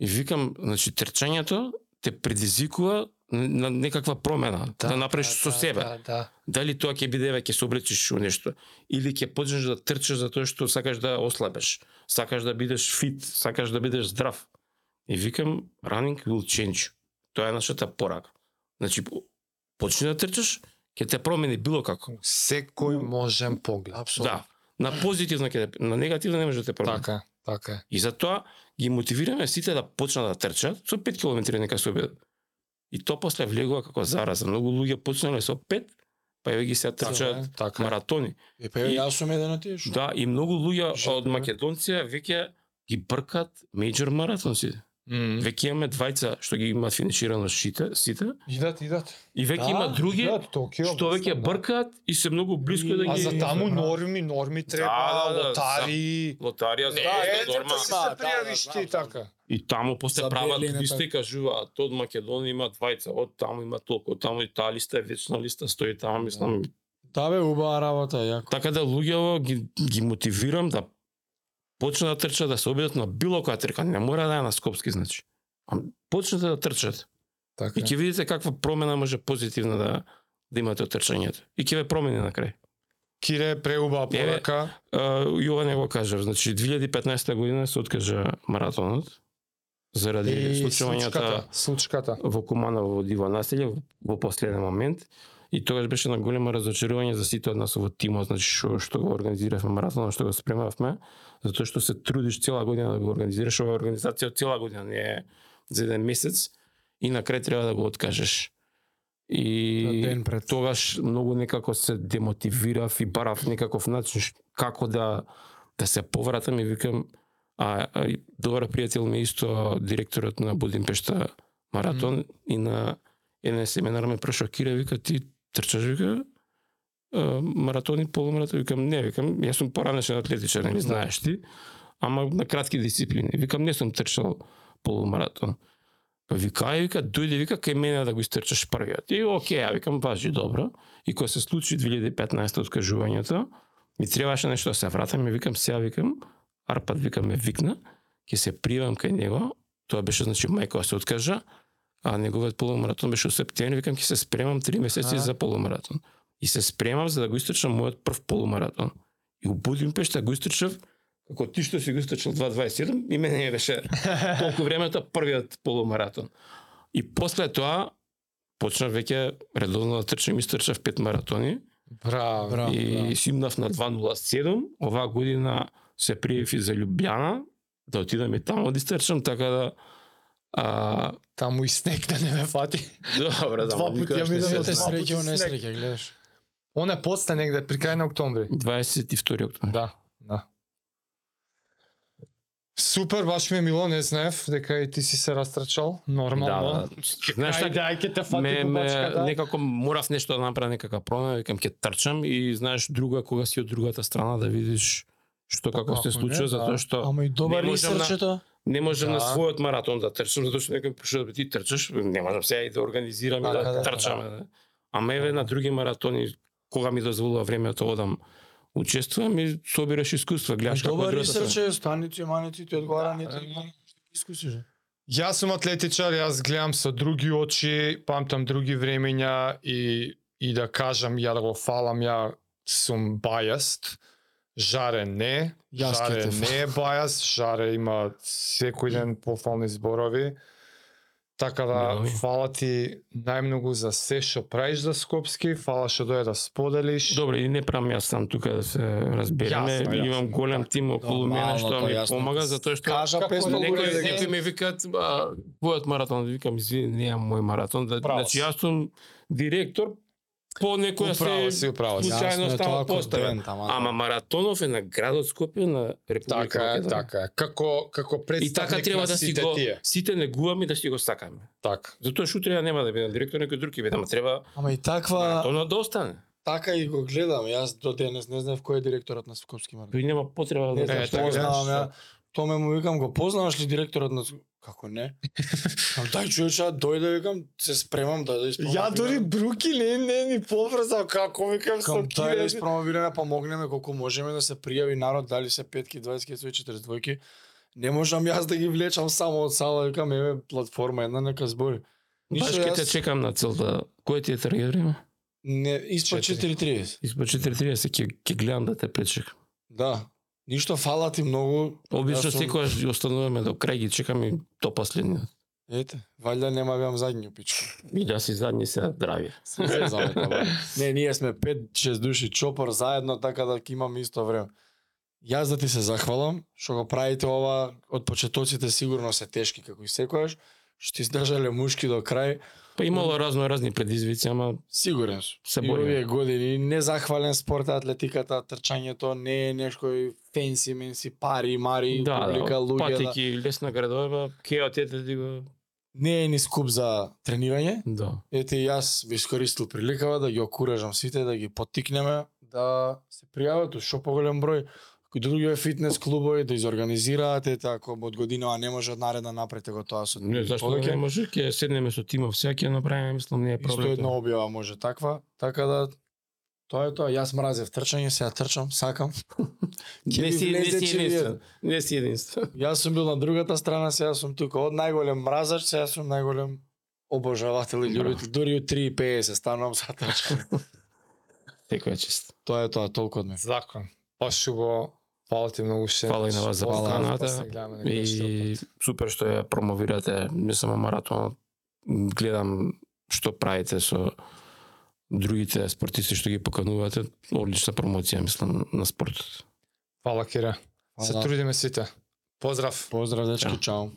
И викам, значи трчањето те предизвикува на некаква промена, да, да направиш со себе. Да, да. Дали тоа ќе биде веќе се облечиш у нешто или ќе почнеш да трчаш затоа што сакаш да ослабеш, сакаш да бидеш фит, сакаш да бидеш здрав. И викам running will change. Тоа е нашата порака. Значи по- почни да трчаш, ќе те промени било како. Секој можен поглед. Апсолутно. Да. На позитивно ќе те, на негативно не може да те промени. Така, е, така е. И затоа ги мотивираме сите да почнат да трчат со 5 км нека се обидат. И то после влегува како зараза. Многу луѓе почнале со 5, па еве ги се трчаат Така е. маратони. И па јас сум еден од тие. Да, и многу луѓе од Македонција веќе ги бркат мејџор маратонци. Мм. Веќе имаме двајца што ги имаат финиширано сите, сите Идат, идат. и веќе Да, има други Идат, Токио. што веќе да. бркаат и се многу близко да ги А за таму Да. норми, норми треба, Да, да, да, лотари. лотарија за Да, да, ете, норма. да се Да, се да, пријавиш да, ти така. И таму после За прават е листа така. и кажуваат од Македонија има двајца, од таму има толку, од таму и таа листа е вечна листа, стои таму, мислам. Да бе, убава работа, јако. Така да луѓето ги, ги мотивирам да почнат да трчат, да се обидат на било која трка, не мора да е на Скопски, значи. А почнете да трчат. Така. И ќе видите каква промена може позитивна да да имате од трчањето. И ќе ве промени на крај. Кире преубава Еве, порака. Uh, Јован го кажав, значи 2015 година се откажа маратонот заради И случувањата случката, случката. во Куманово диво населје во последен момент и тогаш беше на големо разочарување за сите од нас во тимот, значи што што го организиравме маратонот, што го спремавме, затоа што се трудиш цела година да го организираш, ова е организација цела година, не е за еден месец и на крај треба да го откажеш. И ден пред. тогаш многу некако се демотивирав и барав некаков начин како да да се повратам и викам а, а добар пријател ми исто директорот на Будимпешта маратон и на еден семинар ме прашал Кире вика ти трчаш вика маратони полумаратон викам не викам јас сум поранешен атлетичар нели знаеш ти ама на кратки дисциплини викам не сум трчал полумаратон Па вика, ај, вика, дојде, вика, кај мене да го истрчаш првиот. И окей, ја викам, важи, добро. И кога се случи 2015 откажувањето, ми требаше нешто да се вратам и викам, сега викам, Арпад викам ме викна, ќе се пријавам кај него, тоа беше значи мајка се откажа, а неговиот полумаратон беше во септември, викам ќе се спремам три месеци Аха. за полумаратон. И се спремам за да го истрчам мојот прв полумаратон. И у Будимпешта го истрчав како ти што си го истрчал 2.27 и мене не беше толку времето првиот полумаратон. И после тоа почнав веќе редовно да трчам, истрчав пет маратони Браво. Браво. и да. симнав на 2.07. Оваа година се пријав и за Лјубљана да отидам и таму да истрчам, така да а, Таму и снег да не ме фати. добро, Два пати ја се на Те среќа, не среќа, гледаш. Он е после негде при крај на октомври. 22 октомври. Да, да. Супер, баш ми е мило, не знаев дека и ти си се растрчал, нормално. Да, знаеш Ајде, така, ај ќе те фати ме, ме, бубачката. некако морав нешто да направам некака промена, викам ќе трчам и знаеш друга кога си од другата страна да видиш што како Како се не, случува да. затоа што Ама и добар Не можам на- не можам Да. на својот маратон да трчам затоа што некој прашува да ти трчаш, не можам сега и да организирам и Така, да да, трчаме. Да. Ама еве на други маратони кога ми дозволува времето одам учествувам и собираш искуства, гледаш како Добар ресерче, станици, маници, ти одговара не ти искусиш. Јас сум атлетичар, јас гледам со други очи, памтам други времења и и да кажам ја да го фалам, ја сум biased. Жаре не, Јас Жаре не е biased, Жаре има секој ден пофални зборови. Така да, фала ти најмногу за се што правиш за Скопски, фала што дојде да споделиш. Добре, и не правам јас сам тука да се разбереме. Јасно, јасно. Имам голем тим околу мене Нормално, што ми јасно. помага затоа што Кажа 500 некој- дека- некој ми викаат, а, твојот маратон, викам, извини, не е мој маратон. Да, значи, јас сум директор, по некоја Управо се си, управо случајно става тоа поставен. контент, ама, Ама маратонов е на градот Скопје на Република Така е, Македонија. така е. Како како И представник така треба на да си сите го тие. сите негуваме и да си го сакаме. Така. Затоа што утре ја нема да бидам директор, некој друг ќе биде, ама треба ама и таква маратонот да остане. така и го гледам. Јас до денес не знаев кој е директорот на Скопски маратон. Тој нема потреба Не да знам, Е, што така, познавам што? ја. Томе му викам, го познаваш ли директорот на Како не? Ам дај човече, ја дојде викам, се спремам да да испромовирам. Ја дори бруки не не ни поврзав како викам со Кам дај да киле. испромовираме, помогнеме колку можеме да се пријави народ, дали се петки, 20 и 42 Не можам јас да ги влечам само од сала, викам, еве платформа една нека збори. Баш Ништо ќе те чекам на целта. Кој ти е таргет време? Не, испод Четири. 4.30. Испод 4:30 ќе ќе гледам да те пречекам. Да. Ништо фала ти многу. Обично сум- секогаш ги остануваме до крај ги чекам и до последниот. Ете, валјда нема беам задњу пичко. И да си задни се здрави. Се. Не, ние сме 5-6 души чопор заедно така да ќе имаме исто време. Јас да ти се захвалам што го правите ова од почетоците сигурно се тешки како и секојаш, што ти издржале мушки до крај, Па имало разно разни предизвици, ама сигурен сум. Се И бориме. овие години незахвален спорт е атлетиката, трчањето не е нешто фенси менси пари, мари, да, публика, да, луѓе. Да. патеки, лесна градова, ке отете да го... Не е ни скуп за тренирање. Да. Ете јас би искористил приликава да ги окуражам сите, да ги поттикнеме да се пријават што поголем број кои други фитнес клубови да изорганизираат, ете ако од годинава не може од наредна напрете го тоа со Не, зашто повеќе. не може, ќе седнеме со тимов, сега ќе направиме, мислам, не е Исто проблем. една објава може таква, така да тоа е тоа. Јас мразев трчање, сега трчам, сакам. Не си, не си единствен. Не си единствен. Јас сум бил на другата страна, сега сум тука од најголем мразач, сега сум најголем обожавател и љубител. Дури у 3.50 станувам за трчање. Секој е чист. тоа е тоа, толку од мене. Закон. Пашубо. Фала ти многу ше. Фала и на вас за поканата. па И супер што ја промовирате, не само маратонот. Гледам што правите со другите спортисти што ги поканувате. Одлична промоција, мислам, на спортот. Фала Кире. Се трудиме сите. Поздрав. Поздрав, дечки, Чао. чао.